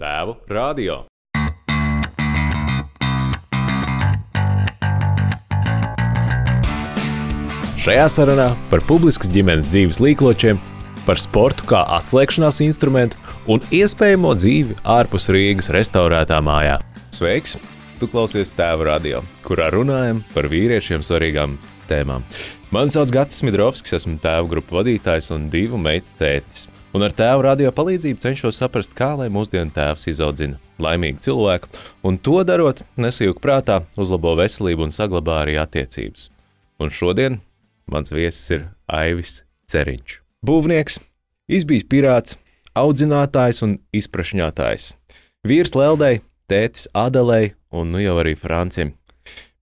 Tēvu radio. Šajā sarunā par publiskas ģimenes dzīves līkločiem, par sportu kā atslēgšanās instrumentu un iespējamo dzīvi ārpus Rīgas restaurētā mājā. Sveiks! Tu klausies tēva radio, kurā runājam par vīriešiem svarīgām tēmām. Mani sauc Gatis Midrovskis, esmu tēva grupu vadītājs un divu meitu tētis. Un ar tēva radio palīdzību cenšos saprast, kā lai mūsdienu tēvs izaudzina laimīgu cilvēku, un to darot, nesijūk prātā, uzlabo veselību un saglabā arī attiecības. Un šodien mans viesis ir Aivis Ceriņš. Būvnieks, izbijis pirāts, audzinātājs un izprašņātājs. Vīrs Leldei, tētis Adelei un nu jau arī Francim.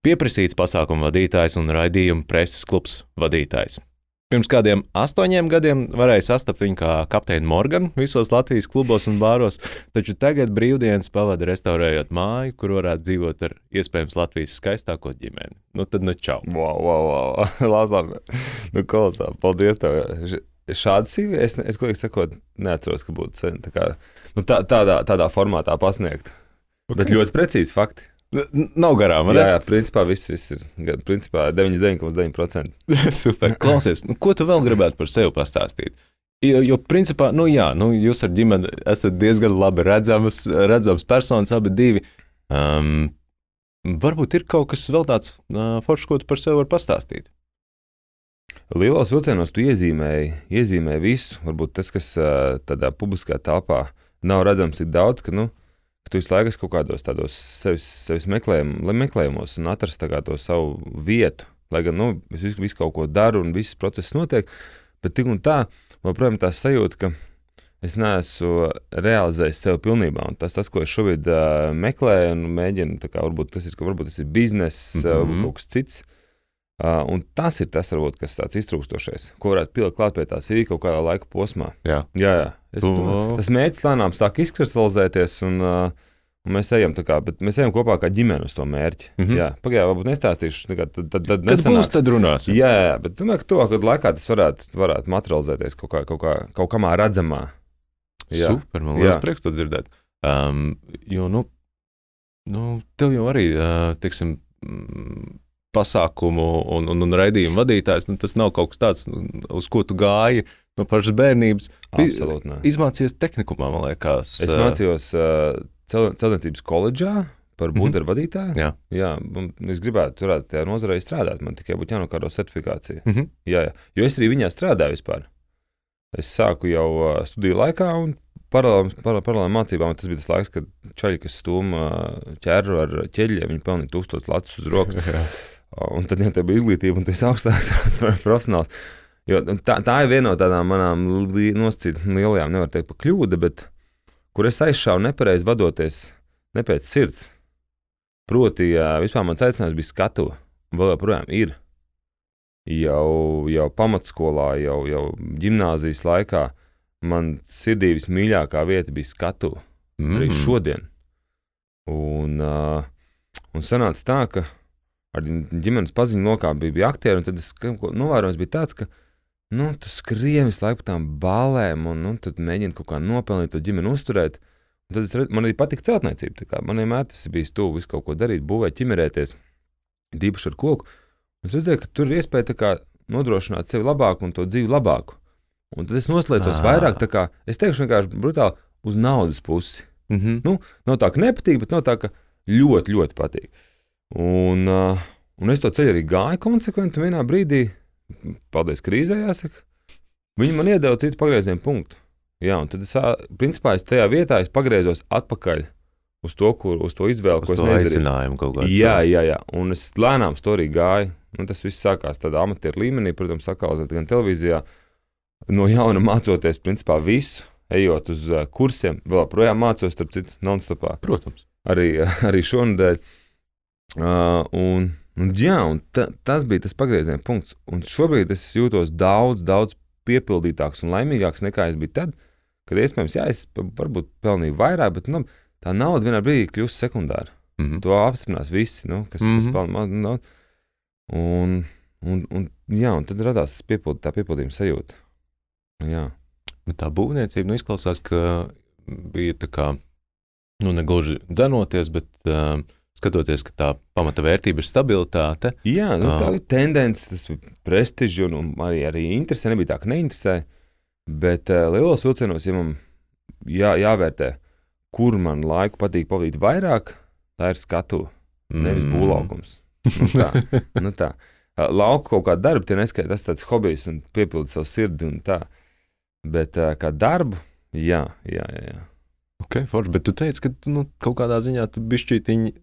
Pieprasīts pasākumu vadītājs un raidījuma preses klubs vadītājs. Pirms kādiem astoņiem gadiem varēja sastapt viņu kā kapteini Morganu visos Latvijas klubos un bāros, taču tagad brīvdienas pavada restaurējot māju, kur varētu dzīvot ar iespējams Latvijas skaistāko ģimeni. Nu tad nu čau! Wow, wow, wow. Lāsām, nu, kolosāli. Paldies tev. Šādu sīvi es, es godīgi sakot, neatceros, ka būtu sen tā kā, nu, tā, tādā, tādā formātā pasniegt. Okay. Bet ļoti precīzi fakti. Nav garām, Jā, jā, principā viss, viss ir. Principā 99,9%. Super. Klausies, nu, ko tu vēl gribētu par sevi pastāstīt? Jo, jo principā, nu jā, nu, jūs ar ģimeni esat diezgan labi redzamas, redzams personas, abi divi. Um, varbūt ir kaut kas vēl tāds uh, foršs, ko tu par sevi vari pastāstīt. Lielos vilcienos tu iezīmēji, iezīmēji visu. Varbūt tas, kas ā, tādā publiskā telpā nav redzams tik daudz, ka, nu, ka tu visu laiku esi kaut kādos tādos sevis, sevis meklējum, meklējumos un atrast to savu vietu. Lai gan nu, es visu, visu kaut ko daru un viss process notiek, bet tik un tā, man joprojām tā sajūta, ka es neesmu realizējis sevi pilnībā. Un tas, tas, ko es šobrīd uh, meklēju un mēģinu, kā, varbūt tas ir, ka varbūt tas ir bizness, mm -hmm. Varbūt kaut kas cits. Uh, un tas ir tas, varbūt, kas tāds iztrūkstošais, ko varētu pielikt klāt pie tā CV kaut kādā laika posmā. Jā. Jā, jā. Es, Tu- tas mērķis lēnām sāk izkristalizēties, un, uh, un mēs ejam kā, mēs ejam kopā kā ģimene uz to mērķi. Mm. -hmm. Jā, pagaidām, varbūt nestāstīšu, tā kā tad, tad, tad nesanāks. tad runāsim. Jā, jā, bet domāju, ka to, kad laikā tas varētu, varētu materializēties kaut kā, kaut kā, kaut kā redzamā. Jā. Super, man liekas, Jā. prieks to dzirdēt. Um, jo, nu, nu, tev jau arī, uh, teiksim, mm, pasākumu un, un, un raidījumu vadītājs, nu, tas nav kaut kas tāds, nu, uz ko tu gāji no pašas bērnības. Absolūti. nē. Izmācījies tehnikumā, man liekas. Es mācījos uh, cel- celtniecības koledžā par Mhm. būvniecības vadītāju. Jā. jā es gribētu turēt tajā nozarē strādāt. Man tikai būtu jānokārto certifikācija. Mhm. Jā, jā. Jo es arī viņā strādāju vispār. Es sāku jau uh, studiju laikā, un paralēli par, paralēli mācībām tas bija tas laiks, kad čaļi, kas stūma ķēru ar ķeļiem, viņi pelnīja tūkstotis latus uz rokas. Un tad, ja tev bija izglītība, un tu esi augstāks profesionāls. Jo tā, tā ir viena no tādām manām li- nosacītām lielajām, nevar teikt, pa kļūda, bet kur es aizšāvu nepareizi vadoties ne pēc sirds. Proti, vispār mans aicinājums bija skatu, un vēl joprojām ir. Jau, jau pamatskolā, jau, jau gimnāzijas laikā man sirdī vismīļākā vieta bija skatu arī Mhm. šodien. Un, uh, un sanāca tā, ka ar ģimenes paziņu lokā bija, bija aktieri, tad es novērojums bija tāds, ka nu, tu skrien visu laiku pa tām balēm, un nu, tad mēģini kaut kā nopelnīt to ģimeni uzturēt. Un tad es redzu, man arī patīk celtniecība. Man vienmēr tas ir bijis tuvu, visu kaut ko darīt, būvēt, ķimerēties, īpaši ar koku. Es redzēju, ka tur ir iespēja nodrošināt sevi labāk un to dzīvi labāku. Un tad es noslēdzos Ā. vairāk, tā kā es teikšu vienkārši brutāli uz naudas pusi. Mhm. Nu, nav tā, ka nepatīk, bet nav tā, ka ļoti, ļoti patīk. Un, uh, un es to ceļu arī gāju konsekventi. un Vienā brīdī, paldies krīzē, jāsaka, viņi man iedeva citu pagriezienu punktu. Jā, un tad es, principā, es tajā vietā es pagriezos atpakaļ uz to, kur, uz to izvēli, Uz ko es aicinājumu kaut kādā Jā, jā, jā. Un es lēnām to arī gāju. Nu, tas viss sākās tādā amatieru līmenī, protams, sakālēt gan televīzijā. No jauna mācoties, principā, visu, ejot uz kursiem. Vēl joprojām mācos, starp citu, non-stopā. Protams. Arī, arī šonadēļ. Uh, un, un, jā, un ta, tas bija tas pagrieziena punkts. Un šobrīd es jūtos daudz, daudz piepildītāks un laimīgāks nekā es biju tad, kad iespējams, jā, es varbūt pelnīju vairāk, bet nu, tā nauda vienā brīdī kļūst sekundāra. Mhm. To apstiprinās visi, nu, kas, mm -hmm. kas Mhm. pelna maz naudu. Un, un, un, jā, un tad radās piepild, tā piepildījuma sajūta. Jā. Tā būvniecība nu, izklausās, ka bija tā kā nu, ne gluži dzenoties, bet uh, skatoties, ka tā pamata vērtība ir stabilitāte. Jā, nu, tā ir tendence, tas prestižs un, un arī, arī interesē. Nebija tā, ka neinteresē. Bet uh, lielos vilcienos, ja man jā, jāvērtē, kur man laiku patīk pavadīt vairāk, tā ir skatu, nevis Mm. būvlaukums. Nu, tā, nu, tā. Lauku kaut kādu darbu, tie neskaita, tas tāds hobijs un piepildi savu sirdi un tā. Bet uh, kā darbu, jā, jā, jā. jā. Ok, forši, bet tu teici, ka nu, kaut kādā ziņā tu bišķītiņi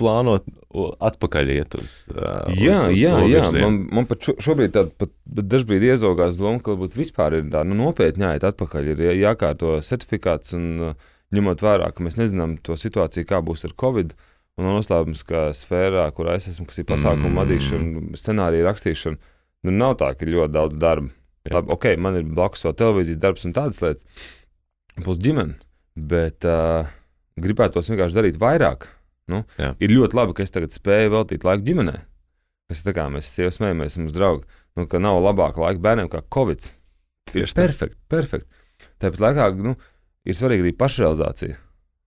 plāno o, atpakaļ iet uz, uh, Jā, uz, uz jā, to jā. virzienu. Man, man pat šo, šobrīd tāda pat dažkārt iezogās doma, ka varbūt vispār ir tā nu, nopietni jāiet atpakaļ. Ir jā- jākārto certifikāts un uh, ņemot vērā, ka mēs nezinām to situāciju, kā būs ar Covid. Un noslēpums, ka sfērā, kurā es esmu, kas ir pasākumu Mm. vadīšana, scenārija rakstīšana, nu nav tā, ka ļoti daudz darba. Jā. Labi, ok, man ir blakus vēl televīzijas darbs un tādas lietas, plus ģimene. Bet uh, gribētos vienkārši darīt vairāk. Nu, Jā. ir ļoti labi, ka es tagad spēju veltīt laiku ģimenei. Kas tā kā mēs sievas smējamies, mums draugi, nu, ka nav labāka laika bērniem kā Covid. Ir perfekti, perfekti. Tāpat laikā nu, ir svarīga arī pašrealizācija.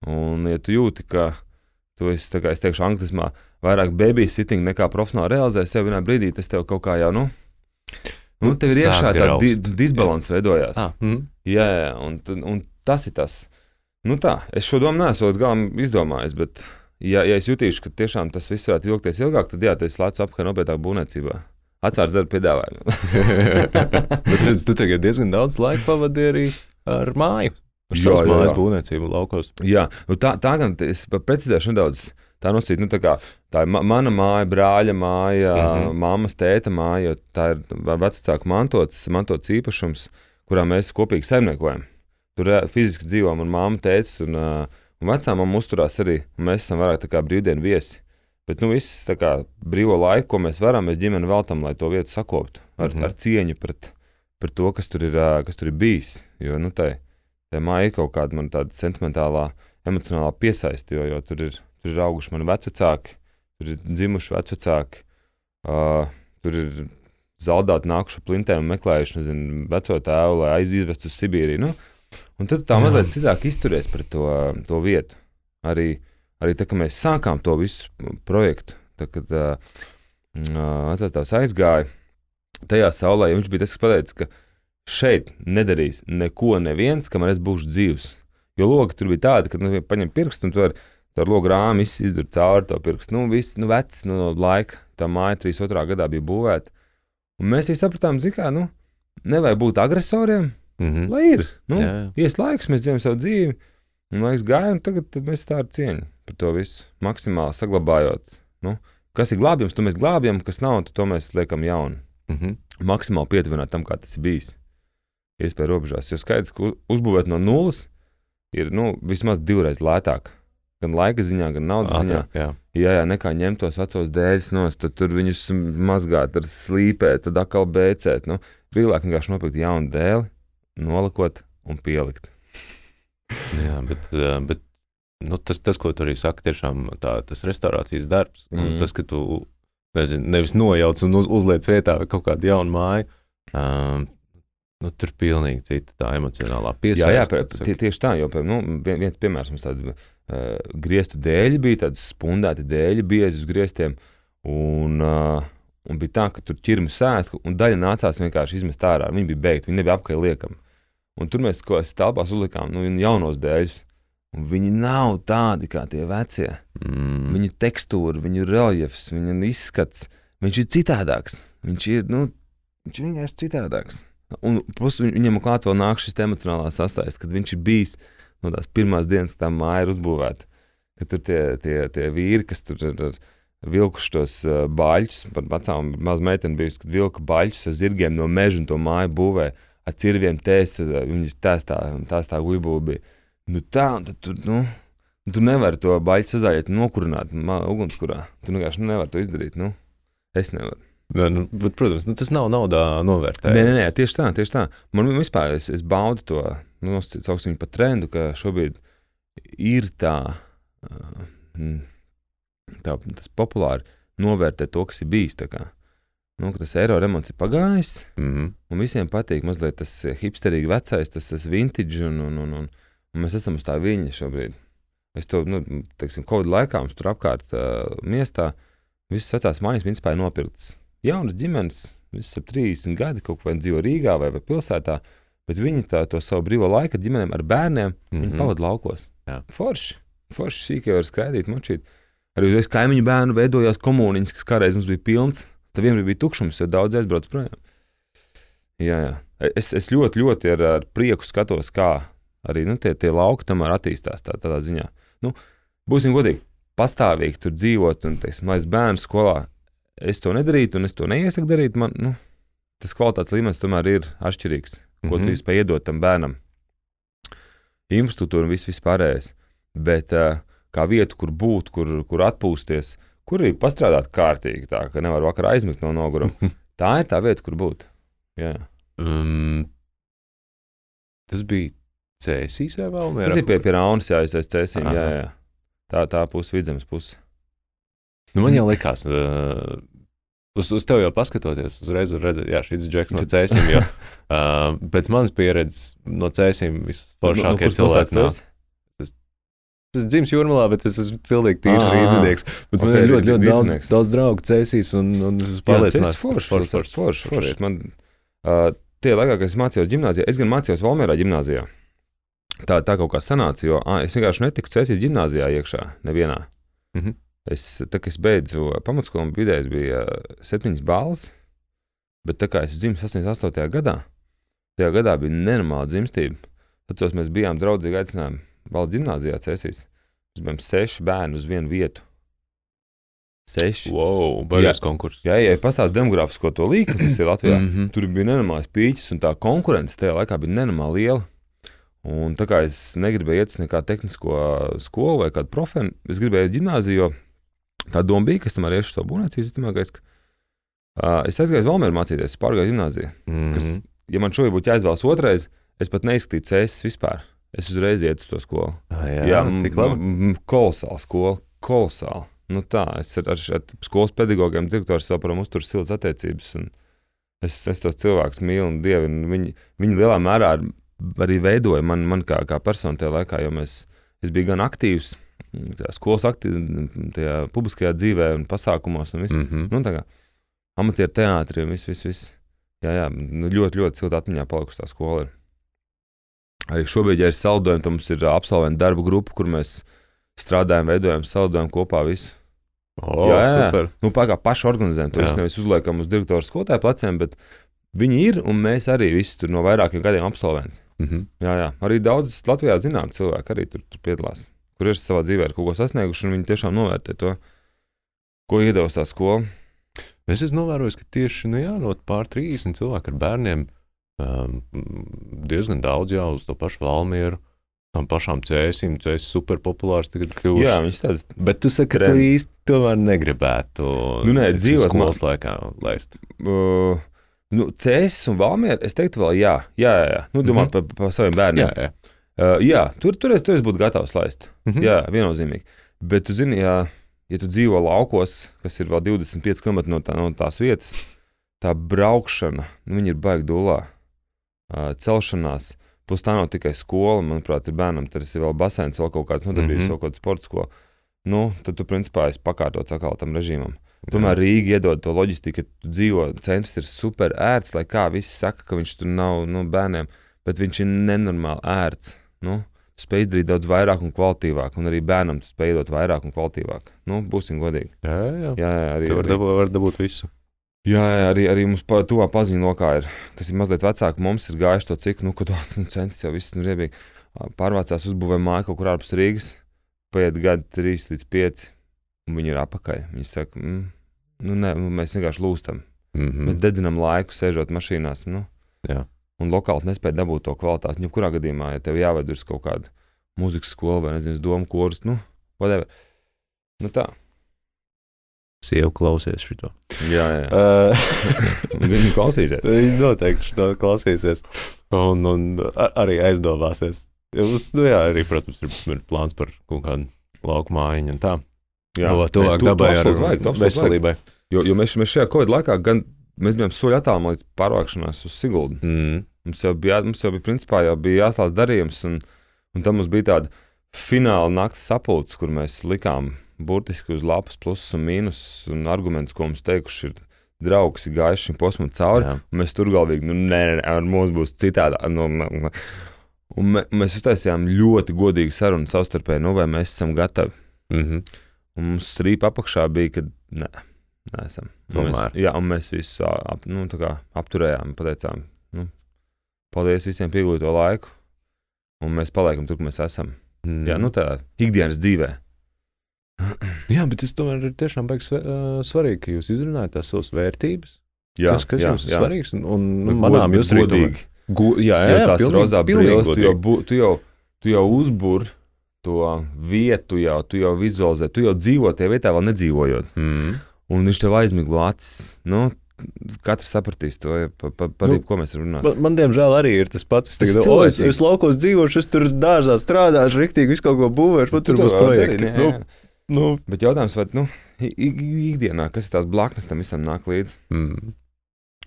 Un, ja tu jūti, ka tu esi, kā es teikšu, anglismā, vairāk babysitting nekā profesionāli realizē sevi vienā brīdī, tas tev kaut kā jau, nu, nu tev ir iekšā tā di disbalans veidojās. Ah, mm. Jā, jā, un, un tas ir tas. Nu tā, es šo domu neesmu līdz galam izdomājis, bet, ja, ja es jutīšu, ka tiešām tas viss varētu ilgties ilgāk, tad jā, tas lēca apkārt nopietnāk būvniecībā. Atvērts darba piedāvājumu. bet redz, tu tagad diezgan daudz laika pavadi arī ar māju. Ar jā, mājas būvniecību laukos. jā, nu tā, tā gan es precizēšu nedaudz. Tā nosīt, nu, tā, kā, tā ir ma mana māja, brāļa māja, mm. -hmm. mammas, tēta māja. Tā ir vecāka mantots, mantots īpašums, kurā mēs kopīgi saimniekojam. Tur fiziski dzīvo mana mamma, tēvs un, uh, un vecā mamma uzturās arī. Mēs esam vairāk kā brīvdienu viesi. Bet nu, viss kā brīvo laiku, ko mēs varam, mēs ģimeni veltam, lai to vietu sakoptu ar, mm. -hmm. ar cieņu pret, pret to, kas tur ir, ā, kas tur ir bijis. Jo nu, tai, tai māja ir kaut kāda man tāda sentimentālā, emocionālā piesaiste, jo, jo tur, ir, tur ir auguši mani vecāki, tur ir dzimuši vecāki, uh, tur ir zaudēti nākuši plintēm un meklējuši nezinu, veco tēvu, lai aizvestu uz Sibīriju. Nu? Un tad tā Jā. mazliet citāk izturies pret to, to vietu. Arī, arī tā, kad mēs sākām to visu projektu, tad, kad uh, vecāks aizgāja tajā saulē, viņš bija tas, kas pateica, ka šeit nedarīs neko neviens, kamēr es būšu dzīvs. Jo logi tur bija tādi, ka nu, paņem pirkstu un tu ar, tu ar logu rāmu izdarīt cauri to pirkstu. Nu, viss, nu, vecs, nu, no laika, tā māja 32. gadā bija būvēta. Un mēs arī sapratām, ka, nu, nevajag būt agresoriem, Mm -hmm. lai ir. Nu. Ies laiks, mēs dzīvojam savu dzīvi, un laiks gāja, un tagad tad mēs tā ar cieņu par to visu maksimāli saglabājot. Nu, kas ir glābjams, to mēs glābjam, kas nav, tad to mēs liekam jaunu. Mm -hmm. Maksimāli pietuvināt tam, kā tas ir bijis. Iespēja robežās, jo skaidrs, ka uzbūvēt no nulles ir nu, vismaz divreiz lētāk. Gan laika ziņā, gan naudas ziņā. Jā, Jā, jā, nekā ņemt tos vecos dēļus no stūra, tur viņus mazgāt, ar slīpēt, tad atkal bēcēt. Nu, vieglāk vienkārši nopirkt jaunu dēli, nolikot un pielikt. jā bet, bet nu, tas, tas, ko tu arī saki, tiešām tā, tas restaurācijas darbs, mm. un tas, ka tu nezinu, nevis nojauc un uz, uzliec vietā kaut kādu jaunu māju. Um, Nu, tur ir pilnīgi cita tā emocionālā Jā, piesaiste. jā pie, tie, tieši tā, jo nu, vien- viens piemērs mums tāds uh, grieztu dēļi bija, tādas spundēti dēļi, biezi uz grieztiem. Un, uh, un bija tā, ka tur ķirmi sēst, un daļa nācās vienkārši izmest ārā. Viņi bija beigti, viņi nebija apkārt liekami. Un tur mēs kaut kādā telpā uzlikām nu, jaunos dēļus. Un viņi nav tādi kā tie vecie. Mm. Viņu tekstūra, viņu reliefs, viņu izskats, viņš ir citādāks. Viņš ir, nu, viņš ir vienkārši citādāks. Un plus viņ- viņam klāt vēl nāk šis emocionālās sastāvs, kad viņš ir bijis no tās pirmās dienas, kad tā māja ir uzbūvēta. Kad tur tie, tie, tie vīri, kas tur ir vilkuši tos baļķus, pat vecām maz meitene bijusi, kad vilka baļķus ar zirgiem no meža un to māju būvē ar cirviem tēs, viņas tēstā, tēstā guibuli bija. Nu tā, un tad tur, nu, Tu nevari to baļķi sazājiet, nokurināt ugunskurā. Tu vienkārši nevari to izdarīt. Nu, es nevaru. Bet, nu, bet, protams, nu, tas nav naudā novērtējums. Nē, nē, nē, tieši tā, tieši tā. Man vispār es, es baudu to, nu, sauksim par trendu, ka šobrīd ir tā, tā tas populāri novērtēt to, kas ir bijis. tā kā. Nu, tas eiro remonts ir pagājis, Mm -hmm. un visiem patīk mazliet tas hipsterīgi vecais, tas, tas vintage, un, un, un, un, un mēs esam uz tā viņa šobrīd. Es to, nu, teiksim, Covid laikā mums tur apkārt uh, miestā visas vecās mājas principā ir nopirktas. Jaunas ģimenes, visas ap 30 gadi, kaut vai dzīvo Rīgā vai, vai pilsētā, bet viņi tā, to savu brīvo laiku ar ģimenēm, ar bērniem, mm -hmm. pavada laukos. Jā. Forši, forši sīkā var skraidīt, močīt. Arī uzreiz kaimiņu bērnu veidojās komuniņas, kas kādreiz mums bija pilns. Tad vienmēr bija tukšums, jo daudz aizbrauc projām. Jā, jā. Es, es ļoti, ļoti ar, ar prieku skatos, kā arī nu, tie, tie lauki tomēr attīstās tā, tādā ziņā. Nu, būsim godīgi, pastāvīgi tur dzīvot un teiksim, laist bērnu skolā. Es to nedarītu, un es to neiesaku darīt. Man, nu, tas kvalitātes līmenis tomēr ir atšķirīgs. Ko mm -hmm. Mhm. tu spēj iedot tam bērnam? Infrastruktūra un viss viss pārējais. Bet uh, kā vietu, kur būt, kur, kur atpūsties, kur arī pastrādāt kārtīgi, tā ka nevar vakarā aizmigt no noguruma. Tā ir tā vieta, kur būt. Jā. Um, tas bija Cēsīs vai vēl? Tas ir pie, pie Raunas, jā, es esmu cēsīm. Jā, Aha. jā. Tā, tā puse, vidzemes puse. Nu, man jau likās, uh, uz, uz tevi jau paskatoties, uzreiz var redzēt, ka šis ir Džeks no Cēsīm. Jo, uh, pēc manas pieredzes no Cēsīm visforšākie kuras cilvēki. pilsētas tu nāk. esi? Es dzimu jūrmālā, bet es esmu pilnīgi tīrs Ā, rīznieks. Bet man ok, ir ļoti, ļoti daudz, daudz draugu Cēsīs, un, un es esmu pārliecināts, forši, forši, forši, forši, forši. Man, uh, tie laikā, kad es mācījos gimnājā, es gan mācījos Valmērā gimnājā. Tā, tā kaut kā sanāca, jo ā, es vienkārši netiku cēsīs gimnājā iekšā, nevienā. Mhm. Es, tā es beidzu pamatskolu, vidējais bija septiņas balvas, bet tā kā es dzimu 88. gadā, tajā gadā bija nenormāla dzimstība. Tad mēs bijām draudzīgi aicinājumi valsts gimnājā cēsīs. Mēs bijām seši bērni uz vienu vietu. Seši. Wow, baigās konkurss. Jā, ja pastāstīs demogrāfisko to līniju, kas ir Latvijā, Mhm. tur bija nenormāls pīķis, un tā konkurence tajā laikā bija nenormāli liela. Un tā kā es negribēju iet uz nekādu tehnisko skolu vai kādu profēnu, es gribēju iet uz gimnāziju, jo tā doma bija, ka es tomēr iešu to būvniecības visticamākais. ka, Uh, es aizgāju uz Valmēru mācīties, es pārgāju gimnāziju. Mhm. Kas, ja man šobrīd būtu jāizvēlas otrais, es pat neizskatītu cēsis vispār. Es uzreiz ietu uz to skolu. Ah, Jā, Jā, tik labi. kolosāla skola, kolosāla. Nu tā, es ar, ar, ar skolas pedagogiem, direktoriem joprojām uzturu siltas attiecības. un Es, es tos cilvēkus mīlu un dievinu. Viņi, viņi lielā mērā ar- arī veidoja man, man kā, kā personu tajā laikā, jo mēs, es biju gan aktīvs mm, skolas aktīv, tajā publiskajā dzīvē un pasākumos. Un viss. Mhm. nu, tā kā amatieru teātrī un viss, viss. viss. Jā, jā, nu, ļoti, ļoti silta atmiņā palikusi tā skola. Ir. Arī šobrīd, ja ir saldojumi, tad mums ir ā, absolventu darba grupa, kur mēs strādājam, veidojam saldējumu kopā. Visu. O, Jā, jā. super. Nu, Pārāk paši organizējam to. Mēs nevis uzliekam uz direktora skolotāja pleciem, bet viņi ir un mēs arī visi tur no vairākiem gadiem absolventi. Mhm. Jā, jā. Arī daudz Latvijā zinām cilvēku arī tur, tur piedalās, kur ir savā dzīvē kaut ko sasnieguši, un viņi tiešām novērtē to, ko iedos tā skola. Es esmu novērojis, ka tieši nu, jā, no pār 30 cilvēku ar bērniem diezgan daudz jau uz to pašu Valmieru. Tam pašām cēsīm, cēsīs super populārs tagad kļūst. Jā, viņš tāds Bet tu saki, ka tu īsti tomēr negribētu Nu, nē, dzīvot skolas laikā laist. uh, nu, Cēsis un Valmiera, es teiktu, vēl jā, jā, jā. jā. Nu, domā Mhm. par, par saviem bērniem. Jā, jā. Uh, jā tur, tur, es, tur es būtu gatavs laist. Mhm. Jā, viennozīmīgi. Bet, tu zini, ja, ja tu dzīvo laukos, kas ir vēl 25 km no, tā, no tās vietas, tā braukšana, nu, viņi ir baigta dūlā. Uh, celšanās, plus tā nav tikai skola, manuprāt, ir bērnam, tas ir vēl basēns, vēl kaut kāds nodarbības, mm Mhm. -hmm. vēl kaut kāda sporta skola. Nu, tad tu principā esi pakārtots atkal tam režīmam. Tomēr Rīga iedod to loģistiku, ka tu dzīvo centrs ir super ērts, lai kā visi saka, ka viņš tur nav nu, bērniem, bet viņš ir nenormāli ērts. Nu, spēj izdarīt daudz vairāk un kvalitīvāk, un arī bērnam spēj dot vairāk un kvalitīvāk. Nu, būsim godīgi. Jā, jā. Jā, jā arī, Tu vari arī, dabūt, var dabūt visu. Jā, arī, arī mums pa, tuvā paziņu lokā ir, kas ir mazliet vecāki, mums ir gājuši to cik, nu, ka to nu, centrs jau viss ir riebīgi. Pārvācās uzbūvē māju kaut kur ārpus Rīgas, paiet gadi 3 līdz 5, un viņi ir apakaļ. Viņi saka, mm, nu, nē, nu, mēs vienkārši lūstam. Mhm. Mēs dedzinām laiku, sēžot mašīnās. Nu, Jā. un lokāli nespēja dabūt to kvalitāti. Jebkurā gadījumā, ja tev jāved uz kaut kādu mūzikas skolu vai nezinu, domu kursus, nu, whatever. Nu, tā. Sieva klausies šito. Jā, jā. Viņi klausīsies. Viņi noteikti šo klausīsies. Un, un a- arī aizdomāsies. Mums, nu, jā, arī, protams, ir, ir plāns par kaut kādu lauku mājiņu un tā. Jā, Nē, tuvāk tu- tu dabai ar vajag, absolūti vajag. veselībai. Jo, jo mēs, mēs šajā Covid laikā gan mēs bijām soļi attālumā līdz pārvākšanās uz Siguldu. Mm. Mums jau bija, mums jau bija, principā, jau bija jāslēdz darījums, un, un tam mums bija tāda fināla naktas sapulces, kur mēs likām burtiski uz lapas plusus un mīnusus un argumentus, ko mums teikuši ir draugs, ir gājis šim posmam cauri. Jā. Un mēs tur galvīgi, nu, nē, nē, ar mums būs citādi. Nu, nu, un mē, mēs uztaisījām ļoti godīgu sarunu savstarpēji, nu, vai mēs esam gatavi. Mhm. Un mums strīpa apakšā bija, ka nē, neesam. Un mēs, jā, un mēs visu ap, nu, kā apturējām, pateicām, nu, paldies visiem par ieguldīto laiku. Un mēs paliekam tur, kur mēs esam. Mhm. Jā, nu tā ikdienas dzīvē. Jā, bet tas tomēr ir tiešām baigs svarīgi, ka jūs izrunājat tās savas vērtības. Jā, kas kas jā, jums ir jā. svarīgs? Un, un Bet manām jūs godīgi. Gu, jā, jā, jā, tās pilnīgi- rozā brīvs, tu jau, tu jau, tu jau uzbur to vietu, jau, tu jau vizualizē, tu jau dzīvo tajā vietā, vēl nedzīvojot. Mhm. Un viņš tev aizmiglo acis. Nu, katrs sapratīs to, ja, pa, pa, par Nu, nu, ko mēs runājam. Man, man, diemžēl, arī ir tas pats. Es, tagad, o, es, es laukos dzīvošu, es tur dārzā strādāšu, rīktīgi visu kaut ko būvēšu, man tur būs projekti. Nu, nu. Bet jautājums, vai nu, ikdienā, kas ir tās blaknes tam visam nāk līdzi? Mm.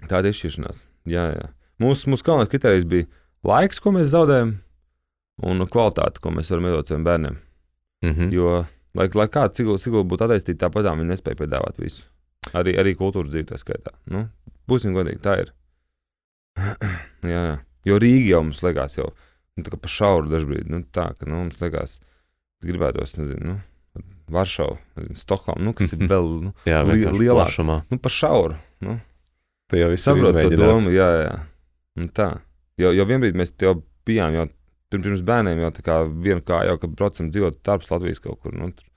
Tāda izšķiršanās. Jā, jā. Mūsu, mūsu galvenais kriterijs bija laiks, ko mēs zaudējam, un kvalitāte, ko mēs varam iedot saviem bērniem. Mm -hmm. Jo, lai, lai kāda cigula, būtu attīstīta, tāpat tā viņi nespēja piedāvāt visu. Arī, arī kultūras dzīvē, tā skaitā. Nu, būsim godīgi, tā ir. jā, jā. Jo Rīga jau mums liekas, jau nu, tā kā pa šauru dažkārt. Nu, tā, ka nu, mums liekas, gribētos, nezinu, nu, Varšava, Stokholma, nu, kas ir vēl nu, Jā, Li- vienkārši lielāk. plašumā. nu, pa šauru. Nu. Tu jau viss ir Saprotu to domu, jā, jā. Un tā. Jo, jo vienbrīd mēs jau bijām, jau pirms, bērniem, jau tā kā vienu kāju, jau, kad braucam dzīvot ārpus Latvijas kaut kur. Nu, tur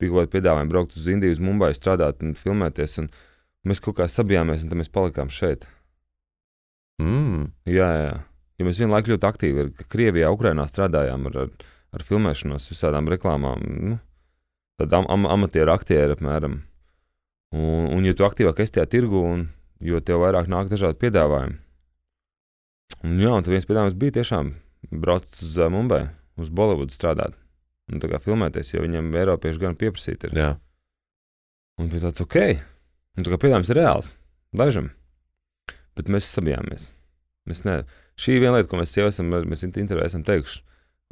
bija kaut kāda piedāvājuma braukt uz Indiju, uz Mumbai, strādāt un filmēties. Un mēs kaut kā sabijāmies, un tad mēs palikām šeit. Mm. Jā, jā. Jo mēs vienlaikus ļoti aktīvi Krievijā, Ukrainā strādājām ar, ar, ar filmēšanos, visādām reklāmām. Nu, Tad am, am, amatieru aktieri apmēram. Un, un jo tu aktīvāk esi tajā tirgu, un jo tev vairāk nāk dažādi piedāvājumi. Un, jā, un viens piedāvājums bija tiešām braukt uz uh, Mumbai, uz Bolivudu strādāt. Un tā kā filmēties, jo viņiem Eiropieši gan pieprasīti ir. Jā. Un bija tāds ok. Un tā kā piedāvājums ir reāls. Dažam. Bet mēs sabijāmies. Mēs ne. Šī viena lieta, ko mēs jau esam, mēs intervijā esam teikuši.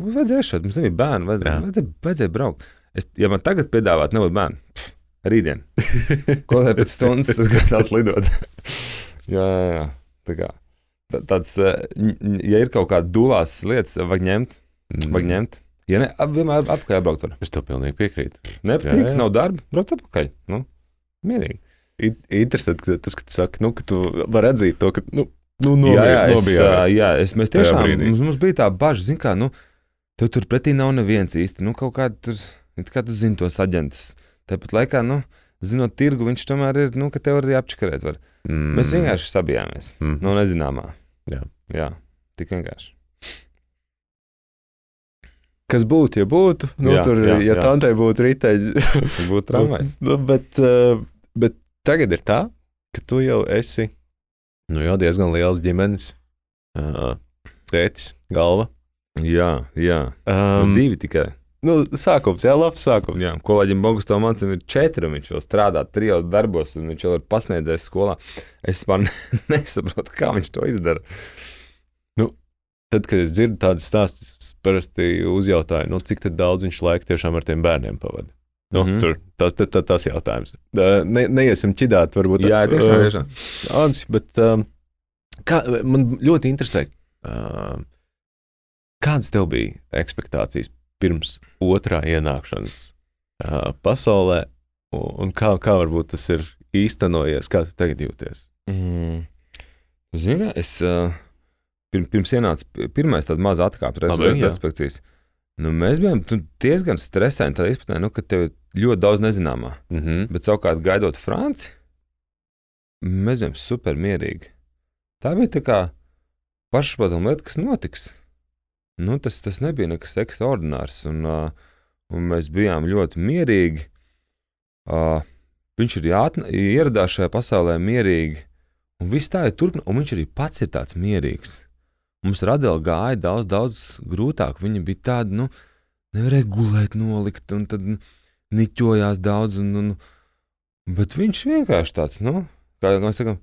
"Nu, Vajadzēja šeit, mums nebija bērnu, vajadzēja, vajadzēja, vajadzēja braukt. Es, ja man tagad piedāvātu, nebūtu bērnu, pff, rītdien. Ko lai pēc stundas tas gatavs lidot? jā, jā, jā. Tā kā, tā- tāds, eh, ja ir kaut kāda dulās lietas, vajag ņemt, Mm. vajag ņemt. Ja ne, ap, vienmēr apakaļ jābraukt var. Es tev pilnīgi piekrītu. Nepatīk, Jā, jā. nav darba, brauc apakaļ. Nu, mierīgi. I- Interesanti, ka tas, ka tu saki, nu, ka tu vari atzīt to, ka, nu, nu nobied, jā, jā, es, nobijājies. ā, jā, es, mēs tiešām, mums, mums bija tā bažas, zin kā, nu, tev tur pretī nav neviens īsti, nu, kaut kā tur, kā tu zini tos aģentus. Tāpat laikā, nu, zinot tirgu, viņš tomēr ir, nu, ka tev arī apčakarēt var. Mm. Mēs vienkārši sabijāmies, Mm. no nezināmā. Jā. Jā, tik vienkārši. Kas būtu, ja būtu? Nu, Jā, tur, jā, ja jā. tantei būtu riteņi. Būtu tramvajs. nu, bet, uh, bet tagad ir tā, ka tu jau esi nu, jau diezgan liels ģimenes uh, tētis, galva. Jā, jā. Um, Um, divi tikai. Nu, sākums, jā, labs sākums. Jā, kolēģim Bogustam Mancim ir četri, viņš jau strādā trijos darbos, un viņš jau ir pasniedzējis skolā. Es man nesaprotu, kā viņš to izdara. Tad, kad es dzirdu tādas stāstus, es parasti uzjautāju, nu, cik daudz viņš laika tiešām ar tiem bērniem pavadīja. Nu, mm. -hmm. tur, tas, tas, tas, tas jautājums. Ne, neiesim ķidāt, varbūt. Jā, tiešām, uh, tiešām. Ants, bet um, kā, man ļoti interesē, um, kādas tev bija expectācijas pirms otrā ienākšanas uh, pasaulē, un, kā, kā varbūt tas ir īstenojies, kā tu tagad jūties? Mm. Zini, es uh, pirms, pirms ienāca pi- pirmais tāds mazs atkāpes respektīvs. Nu, mēs bijām tu, diezgan stresaini tādā izpratnē, nu, ka tev ir ļoti daudz nezināmā. Mm -hmm. Bet savukārt, gaidot Franciju, mēs bijām supermierīgi. Tā bija tā kā pašsaprotama lieta, kas notiks. Nu, tas, tas nebija nekas ekstraordinārs, un, uh, un mēs bijām ļoti mierīgi. Uh, viņš ir ieradās šajā pasaulē mierīgi, un viss tā ir turpinājums, un viņš arī pats ir tāds mierīgs. Mums radīja gāja daudz, daudz grūtāk. Viņa bija tāda, nu, nevarēja gulēt, nolikt, un tad niķojās daudz. Un, un, bet viņš vienkārši tāds, nu, kā mēs sakām,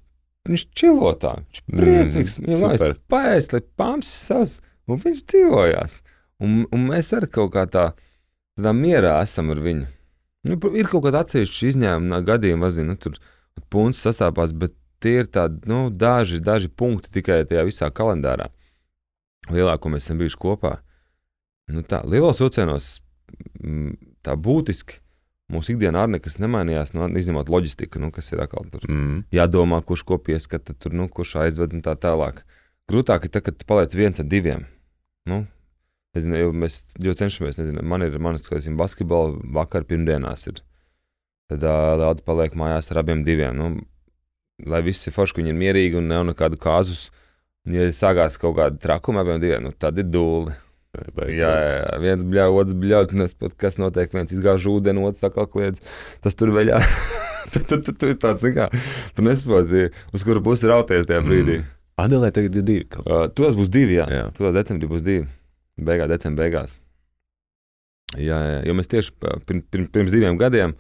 viņš čilotā, viņš priecīgs, Mm, mm, viņš paēst, lai pāms savs, un viņš dzīvojās. Un, un mēs arī kaut kā tā, tādā mierā esam ar viņu. Nu, ir kaut kāda atsevišķa izņēmuma gadījuma, vazina, nu, tur punkts sastāpās, bet tie ir tādi nu, daži, daži punkti tikai tajā visā kalendārā. Lielāko ko mēs esam bijuši kopā. Nu, tā, lielos vilcienos tā būtiski mūsu ikdienā arī nekas nemainījās, nu, izņemot loģistiku, nu, kas ir atkal tur Mm. jādomā, kurš ko pieskata, tur, nu, kurš aizved un tā tālāk. Grūtāk ir tad, kad paliec viens ar diviem. Nu, nezinu, jau mēs ļoti cenšamies, nezinu, man ir manas, kā zinu, basketbola vakar pirmdienās ir. Tad Lauda paliek mājās ar abiem diviem. Nu, lai viss ir forši, ka viņi ir mierīgi un nav nekādu kāzus. Un, ja sākās kaut kāda trakuma abiem diviem, nu, tad ir dūli. Jā, jā, jā, viens bļauj, otrs bļauj, un kas notiek, viens izgāž ūdeni, otrs atkal kliedz. Tas tur veļā. tad tu, esi tāds, kā, tu nesaproti, uz kuru pusi rauties tajā brīdī. Mm. Adelē tagad ir divi. kaut- Uh, tos būs divi, jā. Jā. Tos decembrī būs divi. Beigās, decembrī beigās. Jā, jā, jo mēs tieši pa- pirm, pirm, pirms diviem gadiem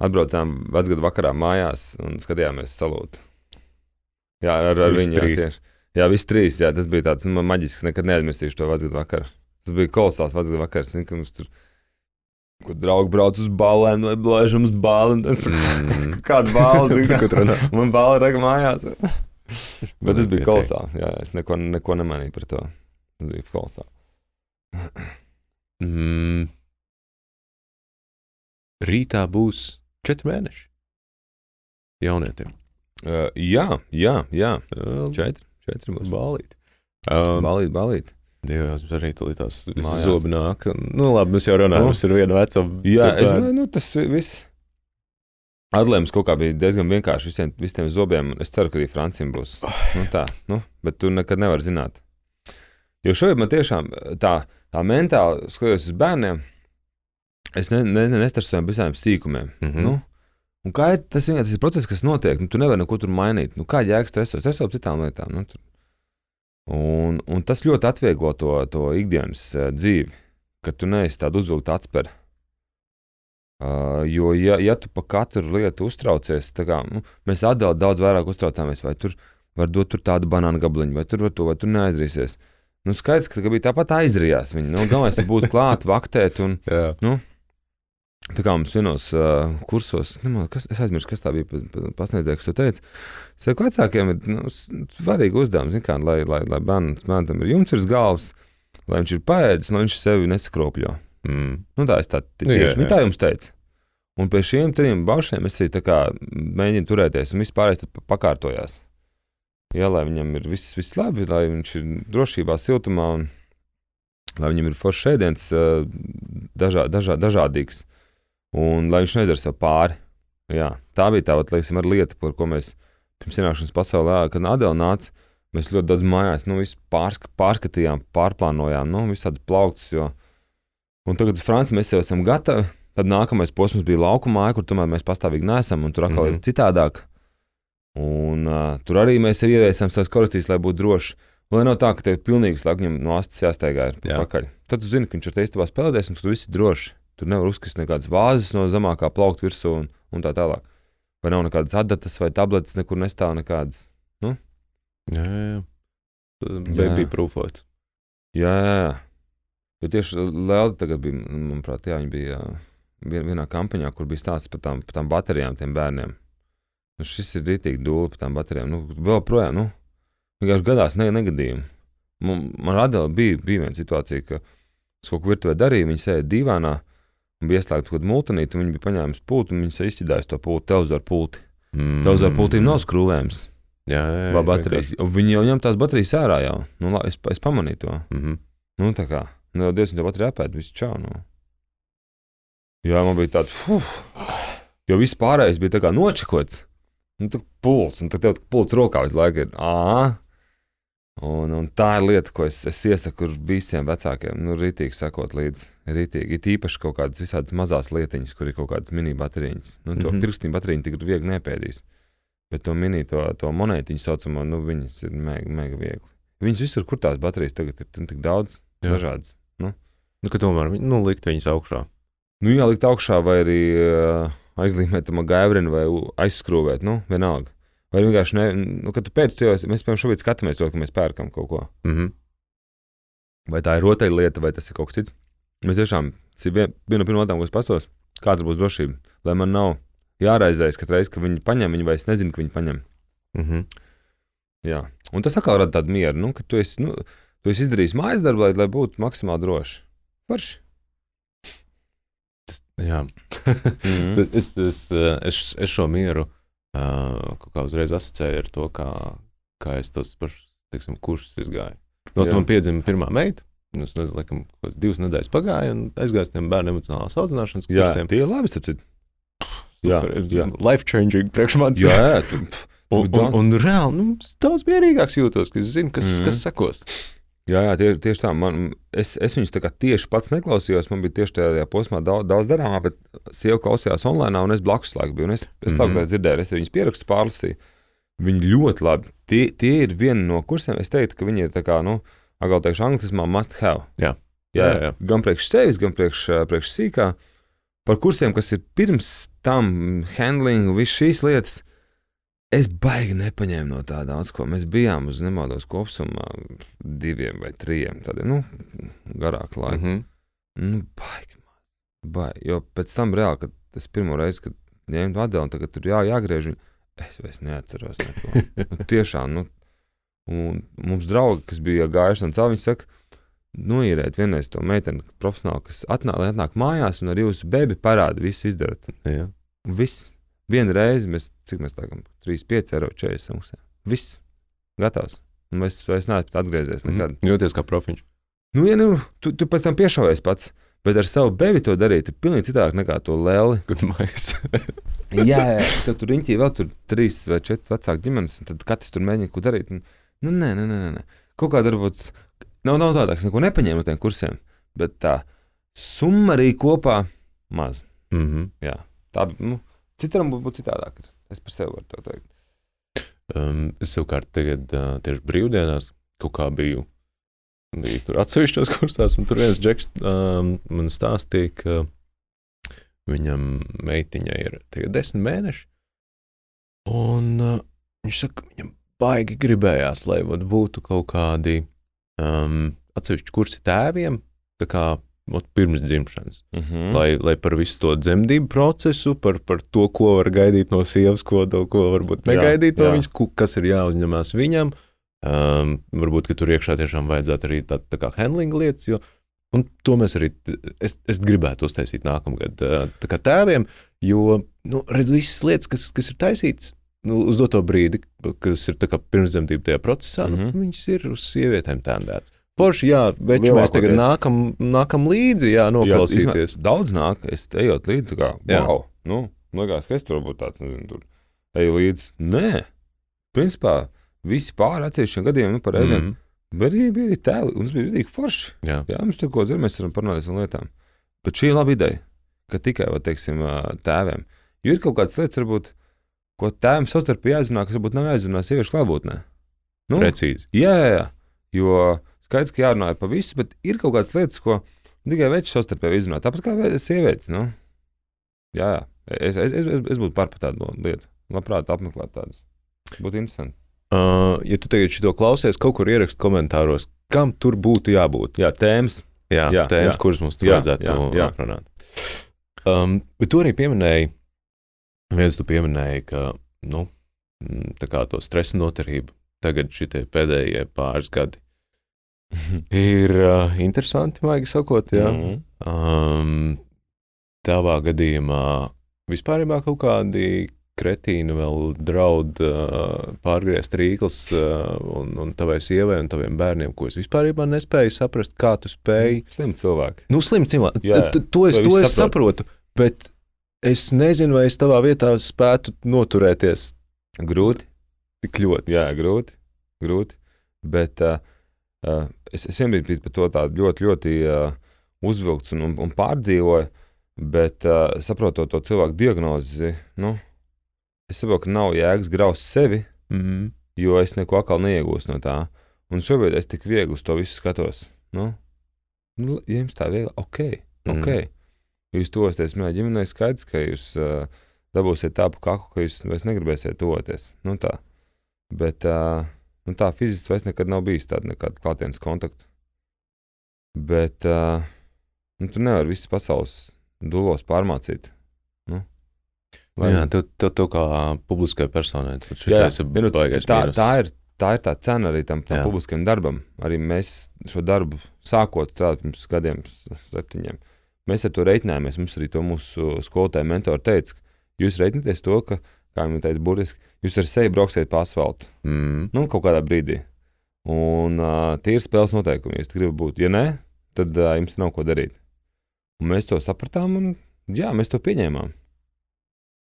atbraucām vecgadu vakarā mājās un skatījāmies salūtu. Jā, ar, ar viņu. Jā, trīs. tieši. jā, viss trīs. Jā, tas bija tāds nu, maģisks. Nekad neaizmirsīšu to vecgadu vakaru. Tas bija kolosāls vecgadu vakars. Zini, ka mums tur kur draugi brauc uz balēm, vai blēžam uz bāli. Tas Mm. kāda runā? Man bāla ir mājās. Bet tas bija kolosāli. Jā, es neko, neko nemainīju par to. Tas bija kolosāli. Mm. Rītā būs četri mēneši. Jaunietiem. Uh, jā, jā, jā. Četri. Četri. Četri būs. Balīt. Um, Balīt, balīt. Jā, arī Mājās. zobi nāk. Nu, labi, mēs jau runājam, Nu. mums ir viena veca. Jā, es domāju, nu, tas viss. Atlēmums kaut kā bija diezgan vienkārši visiem, visiem zobiem. Es ceru, ka arī Francijam būs. Nu, tā, nu, bet tu nekad nevari zināt. Jo šobrīd man tiešām tā, tā mentāli skatoties uz bērniem, es ne, ne, ne, nestresoju par visiem sīkumiem. Mm -hmm. nu, un kā ir tas, vienkārši tas ir process, kas notiek? Nu, tu nevari neko tur mainīt. Nu, kā jēga stresot? Stresot par citām lietām. Nu, tur. un, un tas ļoti atvieglo to, to ikdienas uh, dzīvi, kad tu neesi tādu uzvilktu atspēri. Uh, jo, ja, ja tu par katru lietu uztraucies, tad nu, mēs atdalām daudz vairāk uztraucāmies, vai tur var dot tur tādu banānu gabaliņu, vai tur var to, vai tur neaizrīsies. Nu, skaidrs, ka, ka bija tāpat aizrījās. Viņi nu, galvenais ir būt klāt, vaktēt. Un, Jā. tā kā mums vienos uh, kursos, nemā, kas, es aizmirsu, kas tā bija pa- pa- pasniedzēja, kas to teica. Es saku, vecākiem ir nu, svarīgi uzdevums, kā, lai, lai, lai bērnam ir jumts virs galvas, lai viņš ir paēdis, lai viņš sevi nesakropļo. Mm. Nu, tā es tā, Jā, tieši, nu, tā jums teicu. Un pie šiem trim baušiem es mēģinu turēties, un viss pārējais pakārtojās. Jā, lai viņam ir viss, viss labi, lai viņš ir drošībā, siltumā, un lai viņam ir foršs ēdiens, dažā, dažā, dažādīgs, un lai viņš neizdara sev pāri. Jā, tā bija tā, arī lieta, par ko mēs pirms ienākšanas pasaulē, kad Adela nāca, mēs ļoti daudz mājās, nu, pārsk pārskatījām, pārplānojām, nu, visādas plauktas, jo, un tagad uz Franciju mēs jau esam gatavi, tad nākamais posms bija laukumā, kur tomēr mēs pastāvīgi neesam, un tur atkal mm Mhm. -hmm. ir citādāk. Un uh, tur arī mēs jau ieviesām savus korekcijas, lai būtu droši. Lai nav tā, ka tev pilnīgi viņam no astes jāsteigā Jā. pakaļ. Tad tu zini, ka viņš ar tevi istabā spēlēties, un tur viss ir droši. Tur nevar uzkrist nekādas vāzes no zemākā plaukta virsū un, un tā tālāk. Vai nav nekādas adatas vai tabletes, nekur nestāv nekādas. Jā, jā, jā. Baby proofot. Jā, jā. Jo tieši Lēlda tagad bija, manuprāt, jā, viņa bija vien- vienā kampaņā, kur bija stāsts par tām, par tām baterijām, tiem bērniem. Nu, šis ir rītīgi dūli par tām baterijām. Nu, vēl projām, nu, vienkārši gadās ne, negadījumi. Man, man radīja, bija, bija viena situācija, ka es kaut ko virtuvē darīju, viņi sēdi divānā un bija ieslēgta kaut kāda multinīta, un viņi bija paņēmuši pultu, un viņi izšķidājuši to pultu, televizoru pulti. Mm. Televizoru pultīm nav skrūvējums. Jā, jā, jā baterijas? Viņi jau ņem tās baterijas ārā jau. Nu, la, es, es pamanīju to. Mm -hmm. Nu, tā kā, nu, jau diezgan tāpat rēpēt, viss čau. Nu. Jā, man bija tāds, fuh, jo viss pārējais bija tā kā nočakots. Nu, tā pults, un tad tev pults rokā visu laiku ir. Ā, un, un tā ir lieta, ko es, es iesaku visiem vecākiem. Nu, rītīgi sakot līdzi. Rītīgi. Ir īpaši kaut kādas visādas mazas lietiņas, kur ir kaut kādas mini baterijas. Nu, to mm. -hmm. pirkstiņu bateriju tik viegli nepēdīs. Bet to mini, to, to monētiņu saucamo, nu, viņas ir mega, mega viegli. Viņas visur, kur tās baterijas tagad ir tik daudz, Jā. dažādas. Nu, ka tomēr viņi- nu, likt viņus augšā. Nu, jālikt augšā, vai arī uh, aizlīmēt tam gaivrinu, vai aizskrūvēt. Nu, vienalga. Vai vienkārši ne, nu, kad tu pēc tam, mēs piemēram šobrīd skatāmies to, ka mēs pērkam kaut ko. Mm -hmm. vai tā ir rotaļlieta, vai tas ir kaut kas cits. Mēs tiešām, tas ir vien- viena no pirmajām lietām, ko es pastos, kāda būs drošība. Lai man nav jāraizējas katru reizi, kad viņi paņem viņu, vai es nezinu, ka viņi paņem. Mm -hmm. Jā. Un tas atkal rada tādu mieru, nu, ka tu esi, nu, tu esi izdarījis mājas darbu, lai, lai būtu maksimāli droši. Forši. Jā, Mhm. Bet es, es, es, es šo mieru uh, kaut kā uzreiz asociēju ar to, kā, kā es tos pašus teiksim, kursus izgāju. No, Jā. man piedzima pirmā meita. nu, Es nezinu, laikam, kādas divas nedēļas pagāja, un aizgāju uz tiem bērnu emocionālās audzināšanas Jā, kursiem. tie ir labi. citu. Jā, jā. life changing priekš manis. jā, jā tu, Un, tu un, un reāli nu, daudz mierīgāks jūtos, ka es zinu, kas, mm. kas sekos. Jā, jā tie, tieši tā. Man, es, es viņus tieši pats neklausījos. Man bija tieši tajā posmā daudz, daudz darāmā, bet sieva klausījās online, un es blakus laiku biju. Es, es tādu mm -hmm. dzirdēju, es arī viņus pierakstīju, pārlasīju. Viņi ļoti labi. Tie, tie ir viena no kursiem. Es teiktu, ka viņi ir tā kā, nu, atkal teikšu, anglismā must have. Jā. jā, Jā, jā. Gan priekš sevis, gan priekš, priekš sīkā. Par kursiem, kas ir pirms tam, handling, visas šīs lietas. Es baigi nepaņēmu no tā daudz, ko mēs bijām uz nemaldos kopumā diviem vai trim tādiem, nu, garāku laiku. Mm Mm -hmm. Nu, baigi. Baigi. Jo pēc tam reāli, kad es pirmo reizi, kad ņēmu atdevu, un tagad tur jā, jāgriež, es vairs neatceros neko. nu, tiešām, nu, un mums draugi, kas bija gājuši tam cauri, viņi saka, noīrēt vienreiz to meiteni, profesionāli, kas atnāk, atnāk mājās un ar jūsu bebi parāda, visu izdarat. Jā. Viss. Vienu reizi mēs, cik mēs laikam, 3, 5 eiro 40 samaksājām. Viss. Gatavs. Un mēs vairs neesam atgriezies nekad. Mm -hmm. Jūties kā profiņš. Nu, ja nu, tu, tu pēc tam piešaujies pats, bet ar savu bebi to darīt ir pilnīgi citāk nekā to lēli. Jā, jā. Tad tur riņķī vēl tur trīs vai četri vecāki ģimenes, un tad katrs tur mēģina ko darīt. Un, nu, nē, nē, nē, nē. Kaut kā varbūt nav, nav tādā, ka es neko nepaņēmu no tiem kursiem, bet tā summa arī kopā maz. mm -hmm. Jā. Tā, nu, citam būtu būt citādāk. Es par sevi varu teikt. Um, es savukārt tagad uh, tieši brīvdienās kaut kā biju, biju tur atsevišķos kursās, un tur viens džeks um, man stāstīja, ka viņam meitiņai ir tagad desmit mēneši, un uh, viņš saka, viņam baigi gribējās, lai būtu kaut kādi um, atsevišķi kursi tēviem, tā kā vat, pirms dzimšanas. Mm -hmm. lai, lai par visu to dzemdību procesu, par, par to, ko var gaidīt no sievas, ko, to, ko varbūt Jā, negaidīt no jā. viņas, ku- kas ir jāuzņemās viņam. Um, varbūt tur iekšā tiešām vajadzētu arī tādu tā kā handling lietas. Jo, un to mēs arī, es, es gribētu uztaisīt nākamgad uh, tā kā tēviem, jo, nu, redz, visas lietas, kas, kas ir taisītas. Nu, uz doto brīdi, kas ir pirmsdzemdību tajā procesā, mm Mhm. -hmm. nu, viņas ir uz sievietēm tendētas. Porši, jā, bet mēs tagad nākam, nākam līdzi, jā, noklausīties. Jā, daudz nāk, es ejot līdzi, kā, wow, nu, liekas, ka es tur būtu tāds, nezinu, tur eju līdzi. Nē, principā, visi pāri atsevišķiem gadiem, nu, par reizēm, mm. Mhm. bet arī bija arī tēli, un tas bija rītīgi forši. Jā. Jā, mums tur ko dzird, mēs varam parunāt par lietām. Bet šī ir laba ideja, ka tikai, va, teiksim, tēviem. Jo ir kaut kādas lietas, varbūt, ko tēvam savstarpēji jāizrunā, kas varbūt nav jāizrunā sieviešu klātbūtnē. Nu, Precīzi. Jā, jā, jā. Jo skaidrs, ka jārunā par visu, bet ir kaut kādas lietas, ko tikai veči savstarpēji izrunā. Tāpat kā sievietes. Nu? Jā, jā. Es, es, es, es, būtu par tādu lietu. Labprāt, apmeklēt tādas. Būtu interesanti. Uh, ja tu tagad šo klausies, kaut kur ierakst komentāros, kam tur būtu jābūt. Jā, tēmas. Jā, Jā, tēmas, jā. kuras mums tur Jā, vajadzētu jā, jā. aprunāt. Um, bet tu arī pieminēji, viens tu pieminēji, ka nu, tā kā to stresa noturību tagad šitie pēdējie pāris gadi ir uh, interesanti, maigi sakot. Jā. Mhm. Um, tavā gadījumā vispār kaut kādi kretīni vēl draud uh, pārgriezt rīkles uh, un, un tavai sievai un taviem bērniem, ko es vispār nespēju saprast, kā tu spēj. Slim cilvēki. Nu, slims cilvēks. Jā, To, to es, to es saprotu, bet es nezinu, vai es tavā vietā spētu noturēties Grūti. tik ļoti. Jā, grūti. grūti. Bet uh, es, es vienmēr biju par to ļoti, ļoti uh, uzvilkts un, un, un pārdzīvoju. Bet uh, saprotot to cilvēku diagnozi, nu, es saprotu, ka nav jēgas graust sevi, Mm. jo es neko atkal neiegūstu no tā. Un šobrīd es tik viegli uz to visu skatos. Nu, nu, ja jums tā viegli, ok. Mhm. okay. Jūs tosieties manā ģimenē, skaidrs, ka jūs uh, dabūsiet tādu kaku, ka jūs vairs negribēsiet toties. Nu, tā. Bet uh, nu, tā fiziski vairs nekad nav bijis tāda nekāda klātienes kontakta. Bet uh, nu, tu nevari visas pasaules dulos pārmācīt. Nu, Lai... Jā, tu, tu, tu kā publiskai personai, Jā, ir nu, baigais tā, tā, ir, tā ir tā cena arī tam, tam Jā. publiskajam darbam. Arī mēs šo darbu sākot strādāt pirms gadiem, septiņiem. Mēs ar to reiķinājāmies. Mums arī to mūsu skolotāja mentori teica, ka jūs reiķināties to, ka, kā viņi teica, burtiski, jūs ar seju brauksiet pa asfaltu. Mm. Nu, kaut kādā brīdī. Un uh, tie ir spēles noteikumi. Ja jūs gribat būt, ja nē, tad uh, jums nav ko darīt. Un mēs to sapratām, un jā, mēs to pieņēmām.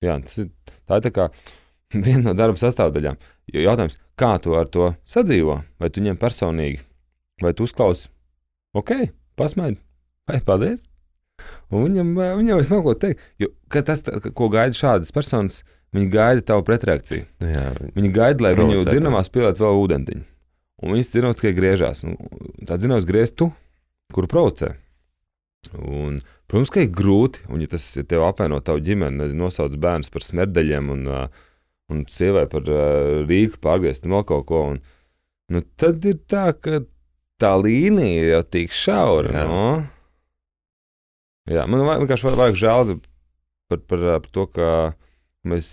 Jā, tas ir, tā tā kā viena no darba sastāvdaļām. Jo Jautājums, kā tu ar to sadzīvo? Vai tu ņem personīgi, vai tu uzklausi, ok, pasmaidi, vai paldies? Un viņam, viņam vairs nav ko teikt. Jo tas, ko gaida šādas personas, viņi gaida tavu pretreakciju. Jā, Viņi gaida, lai viņu dzirnavā spēlētu vēl ūdentiņu. Un viņas dzirnavas tikai griežās. Un Tā dzirnavas griež tu, kuru provocē. Un, protams, ka ir grūti, un ja tas ja tev apvieno tavu ģimeni, nosauc bērnus par smerdeļiem un, un sievai par rīku pārgriezt un vēl kaut ko. Un, nu, tad ir tā, ka tā līnija ir jau tik šaura. Jā. No? Jā, man vienkārši va- vajag žēl par, par, par to, ka mēs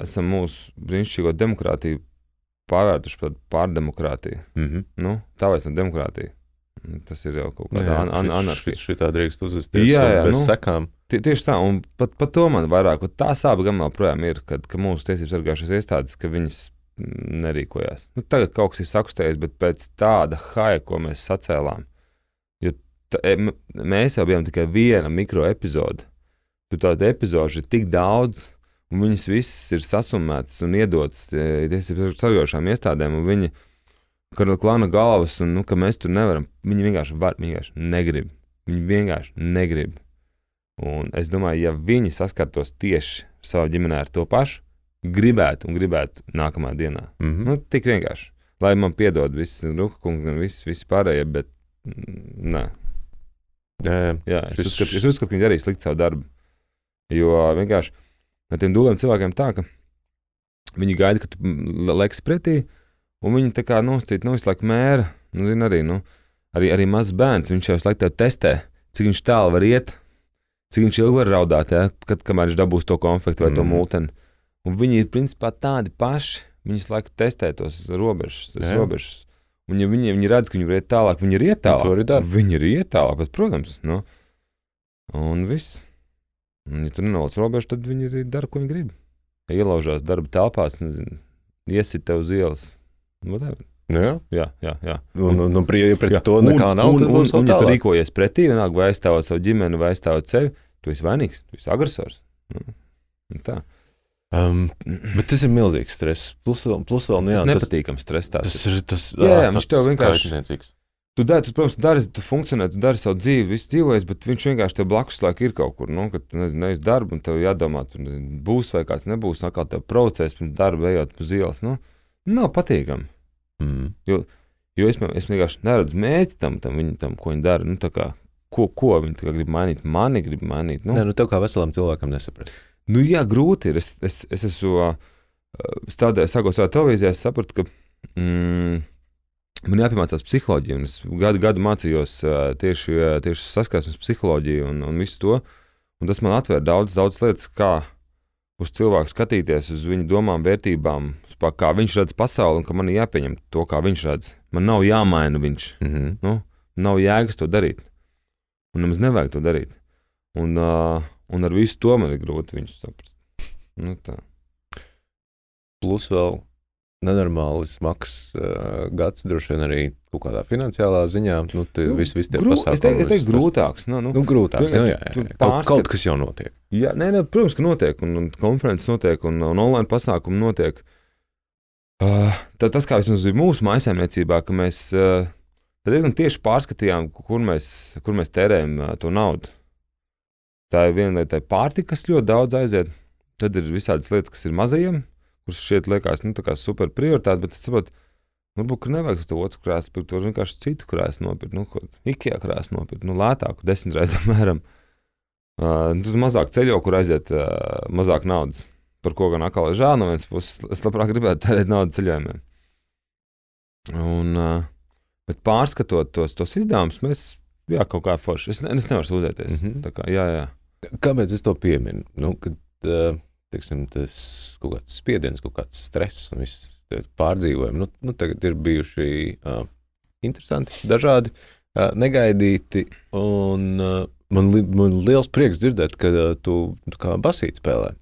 esam mūsu brīnišķīgo demokrātiju pārvērtuši par pārdemokrātiju. mm -hmm. Nu, tā vairs nav demokrātija. Tas ir jau kaut kāda an an anarchija. Šī tā drīkst uzvesties Jā, jā, bez nu. sekām. Tie, tieši tā, un pat, pat to man vairāk, tā sāpe gan joprojām ir, kad ka mūsu tiesības sargājušās iestādes, ka viņas nerīkojās. Nu, tagad kaut kas ir sakustējis, bet pēc tāda haja, ko mēs sacēlām, jo e, mēs jau bijām tikai viena mikro epizode. Tu tādu epizodu ir tik daudz, un viņas visas ir sasumētas un iedotas e, tiesības sargājušām iestādēm, un viņi kara klāna galvas, un nu, ka mēs tur nevaram. Viņi vienkārši var, viņi vienkārši negrib. Viņi vienkārši negrib. Un es domāju, ja viņi saskartos tieši savā ģimenē ar to pašu, gribētu un gribētu nākamā dienā. Mm -hmm. Nu, tik vienkārši. Lai man piedod visi rukungi un visi, visi pārējie, bet mm, nē. jā, jā. Jā, es, Šis- uzskatu, es uzskatu, ka viņi arī slikti savu darbu. Jo vienkārši ar tiem dūliem cilvēkiem tā, ka viņi gaida, ka tu liksi pretī, un viņi tā kā nostīt, nu, visu laiku mēra. Nu, zini, arī, nu, arī, arī mazs bērns, viņš jau visu laiku testē, cik viņš tālu var iet, cik viņš ilgi var raudāt, ja, kad kamēr viņš dabūs to konfektu vai mm. to mūteni. Un viņi ir principā tādi paši. Viņi visu laiku testē tos robežas. tos robežas. Un, ja viņi, viņi redz, ka viņi var iet tālāk, viņi ir iet tālāk. Viņi ir iet tālāk, bet, protams. Nu. Un viss. Un, ja tu nenoliec robežu, tad viņi arī dara, ko viņi grib. Ielaužās darba telpās, nezinu, iesit tev uz ielas. Whatever. Nu, jā. Jā, jā, jā. Un, un, un pret Jā, to nekā nav, un, tad un, un, un, ja tu rīkojies pretī, vienalga vai aizstāvot savu ģimeni, vai aizstāvot sevi, tu esi vainīgs, tu esi agresors. Nu, Tā. Um, bet tas ir milzīgs stress. Plus, plus vēl, nu, Tas jā, ir nepatīkams stress. Tas, tas ir tas, Jā, jā, tas tev vienkārši- kaitniecīgs. Tu dari, tu, protams, dari, tu funkcionē, tu dari savu dzīvi, viss dzīvojas, bet viņš vienkārši te blakus laikam ir kaut kur. Nu, kad tu nevis darbu, un tev jādomā, tur nezinu, būs vai kāds nebūs. Nākā tev provocēs pirms darba, ejot pa ielas. Nu, nav patīkami. Mm. Jo es, es vienkārši neredzu mērķi tam, tam, viņu, tam ko viņi dara. Nu, tā kā, ko, ko viņi grib mainīt? Mani grib mainīt. Nu, Nē, nu tev kā veselam cilvēkam nesaprast. Nu, jā, grūti ir. Es, es, es esmu strādājis, sākot savā televīzijā, es sapratu, ka mm, man jāpiemācās psiholoģija. un Es gadu, gadu mācījos tieši, tieši saskarsmes psiholoģiju un, un visu to. Un tas man atvēra daudz, daudz lietas, kā uz cilvēku skatīties, uz viņu domām, vērtībām, kā viņš redz pasauli un ka man ir jāpieņem to, kā viņš redz. Man nav jāmaina viņš. Mm -hmm. Nu, nav jēgas to darīt. Un nemaz nevajag to darīt. Un, uh, un ar visu to man ir grūti viņu saprast. Nu, tā. Plus vēl nenormāli smags uh, gads, droši vien arī kaut kādā finansiālā ziņā. Nu, Nu, vis, vis Grū, es teiktu, tas- grūtāks. Nu, nu, Nu, grūtāks. Jā, jā, jā. Kaut, pārskat- kaut kas jau notiek. jā, nē, nē, protams, ka notiek, un, un konferences notiek, un, un online pasākumi notiek. Uh, tad tas, kā vismaz bija mūsu maisaimniecībā, ka mēs uh, diezgan tieši pārskatījām, kur mēs, kur mēs tērējam uh, to naudu. Tā ir viena lieta, tā ir pārtika, kas ļoti daudz aiziet. Tad ir visādas lietas, kas ir mazajiem, kuras šeit liekas nu, tā kā super prioritāte, bet es saprotu, varbūt nevajag to otru krāsu, bet to vienkārši citu krāsu nopirkt. Nu, Ikea krāsu nopirkt, nu, lētāku, desmit reizes apmēram. Uh, nu, tad mazāk ceļo, kur aiziet uh, mazāk naudas. Par ko gan atkal ir žēl no vienas puses. Es labprāt gribētu tērēt naudu ceļojumiem. Un, uh, bet pārskatot tos, tos izdevumus, mēs jā, kaut kā forši. Es, ne, es nevaru sūdzēties. Mm. -hmm. kā, jā, jā. Kāpēc es to pieminu? Nu, kad, uh, teiksim, tas kaut kāds spiediens, kaut kāds stress un viss pārdzīvojumi. Nu, nu, tagad ir bijuši uh, interesanti, dažādi, uh, negaidīti. Un, uh, man, li, man liels prieks dzirdēt, ka uh, tu tu kā basīt spēlē.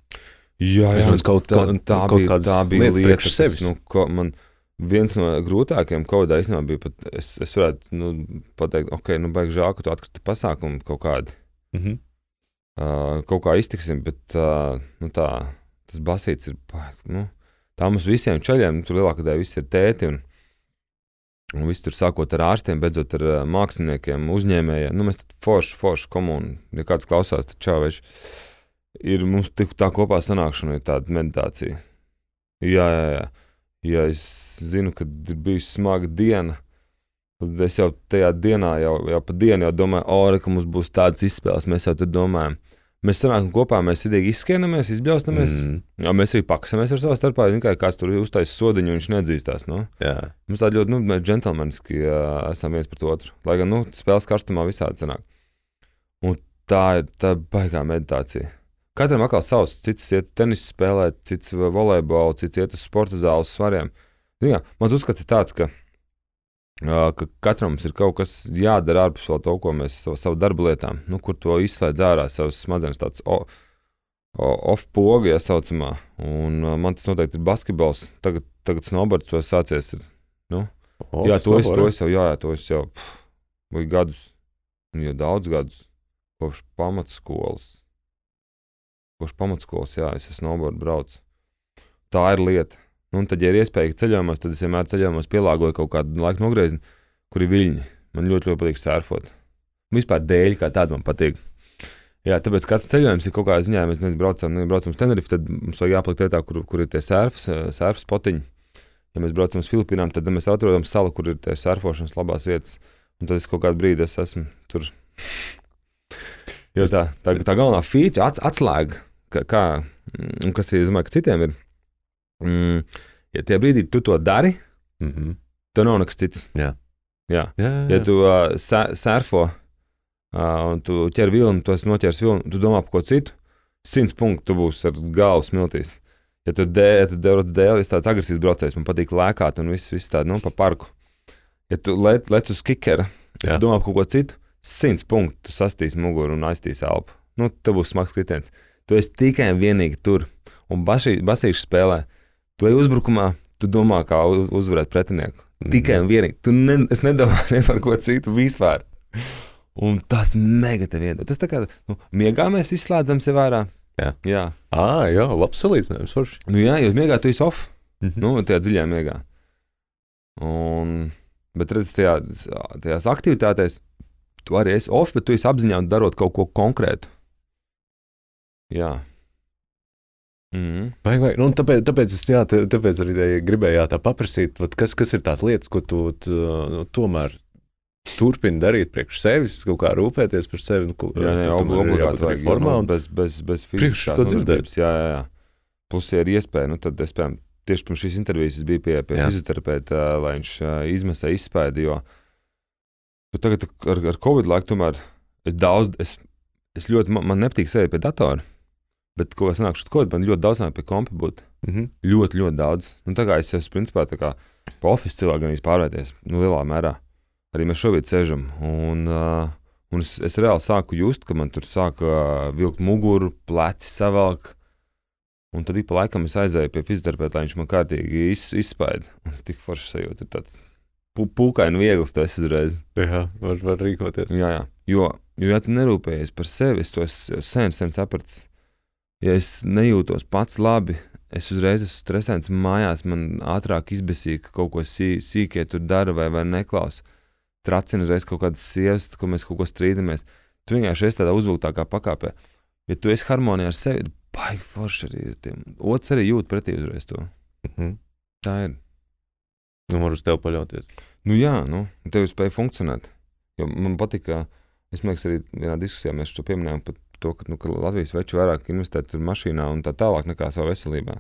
Jā, jā Vismaz kaut tā, kā- tā, kaut bija, tā bija lietas lieta, priekš sevis. Nu, ko, man viens no grūtākajiem kādā īstenībā bija, pat, es, es varētu nu, pateikt, ok, nu, baigi žēl, ka tu atkriti pasākumu kaut kādu. Mm -hmm. Uh, kaut kā iztiksim, bet uh, nu, tā, tas basīts ir. Nu, tā mums visiem ceļiem, tur lielākā daļa viss ir tēti. Un, un viss tur sākot ar ārstiem, beidzot ar uh, māksliniekiem, uzņēmējiem. Nu, mēs tad forši, forši komunu, ja kāds klausās, tad čāveši. Ir mums tik tā kopā sanākšana, ir tāda meditācija. Jā, jā, jā. Ja es zinu, ka ir bijusi smaga diena, tad es jau tajā dienā, jau, jau pa dienu jau domāju, o, re, ka mums būs tādas izspēles. Mēs jau tad domājam, mēs sanākam kopā, mēs idīgi izskienamies, izbļaustamies. Mm. Jā, mēs arī pakasamies ar savu starpā. Tikai kāds tur uztaisīs sodiņu, viņš nedzīstās. Nu? jā, Mums tādi ļoti nu, džentlmeniski esam viens pret otru. Lai gan nu, spēles karstumā visādi sanāk. Un tā ir tā baigā meditācija. Katram atkal savs, cits iet tenisu spēlēt, cits volejbolu, cits iet uz sporta zāles svariem. Nu, jā, mans uzskats ir tāds, ka, ka katram ir kaut kas jādara ārpus to, ko mēs savu, savu darbu lietām, nu, kur to izslēdz ārā savas smadzenes, tāds off-poga, ja saucamā. Un man tas noteikti ir basketbols. Tagad, tagad snowboards to sācies. Ir, O, jā, to es, to es jau, jā, jā, to es jau pff, vai gadus, un jau daudz gadus, kopš pamatskolas. Kopš pamatskolas, jā, es esmu snowboard braucis. Tā ir lieta. Nu, un tad, ja ir iespēja ceļojumos, tad es vienmēr ceļojumos pielāgoju kaut kādu laika nogriezienu, kur ir viļņi. Man ļoti, ļoti patīk surfot. Vispār dēļ, kā tāda man patīk. Jā, tāpēc katrs ceļojums ir kaut kādā ziņā, ja mēs nezinu, braucam, nu, ja braucam uz Tenerife, tad mums vajag jāpaliek vietā, kur, kur ir tie surfs, surf spotiņi. Ja mēs braucam uz Filipīnām, tad mēs atrodam salu, kur ir tie surfošanas labās vietas. Un tad es kaut kādu brīdi es esmu tur. Jo tā, tā, tā galvenā feature, ats, atslēga, kā, kā, un kas ir, es domāju, ka citiem ir. Mm, ja tie brīdī tu to dari, Mm -hmm. tad nav nekas cits. Jā. Jā. Jā, jā, Ja tu uh, surfo uh, un tu ķer vilni, tu esi noķēris vilni, tu domā par ko citu, simts punktu tu būsi ar galvu smiltīs. Ja tu dēļ, tu dēļ, dēļ esi tāds agresīvs braucējs, man patīk lēkāt un viss, viss tāds, nu, pa parku. Ja tu lec, lec uz kikera, Jā. ja domā par ko citu, simts punktu tu sastīs muguru un aiztīs elpu. Nu, tas būs smags kritiens. Tu esi tikai un vienīgi tur. Un basī- basīšu spēlē, tu ej uzbrukumā, tu domā, kā uz- uzvarēt pretinieku. Mhm. Tikai un vienīgi. Tu ne, es nedomāju ne par ko citu vispār. Un tas mega tev iedod. Tas tā kā nu, miegā mēs izslēdzam sev ārā. Jā. jā. Ah, jā, labs salīdzinājums. forši. Nu, jā, jo miegā tu esi off. Mhm. Nu, tajā dziļajā miegā. Un, bet redz, tajā, tajās aktivitātēs tu arī esi off, bet tu esi apziņā un darot kaut ko konkrētu. Jā. Mm. Vajag, vajag. Nu, tāpēc, tāpēc es jā, tā- tāpēc arī gribēju jā, tā paprasīt, kas, kas ir tās lietas, ko tu, tu nu, tomēr turpini darīt priekš sevis, kaut kā rūpēties par sevi. Nu, ko, Jā, jā, ir obligāti vajag formā. nu, Un, bez, bez, bez fiziskās nodarbības. Jā, jā, jā. Plus, ja ir iespēja, nu, tad es piemēram, tieši pirms šīs intervijas biju pie, pie Jā. fizioterapeita, lai viņš izmesē izspēdi. Jo, jo tagad ar, ar Covid laiku tomēr es daudz, es, es ļoti, man, man nepatīk sēdēt pie datora. Bet, ko es nāku šeit, Covid, man ļoti daudz nāk pie kompa būt. mm -hmm. Ļoti, ļoti daudz. Nu, tā kā es esmu, principā, tā kā pa oficiālu cilvēku gan pārvērties, nu, lielā mērā. Arī mēs šobrīd sēžam. Un, uh, un es, es reāli sāku just, ka man tur sāk uh, vilkt muguru, pleci savelk. Un tad ik pa laikam es aizēju pie fizioterapeita, lai viņš man kārtīgi iz, izspaida. Un tik forši sajūta. Ir tāds pūkaini viegls tas uzreiz. Jā, var, var rīkoties. Jā, jā. Jo, jo ja tu nerūpējies par sevi, es to sen, sen sapratis. Ja es nejūtos pats labi, es uzreiz esmu stresēts mājās, man ātrāk izbēsīja, ka kaut ko sī, sīkie tur dara vai, vai neklausa. Tracina uzreiz kaut kādas sievas, ko mēs kaut ko strīdamies. Tu vienkārši esi tādā uzvilktākā pakāpē. Ja tu esi harmonijā ar sevi, tad baigi forši arī tiem. Otrs arī jūt pretī uzreiz to. Mm -hmm. Tā ir. Nu, var uz tevi paļauties. Nu, jā, nu, tev spēja funkcionēt. Jo man patīk, ka es domāju, arī vienā diskusijā mēs to pieminējām par to, ka, nu, ka Latvijas veči vairāk investē tur mašīnā un tā tālāk nekā savā veselībā.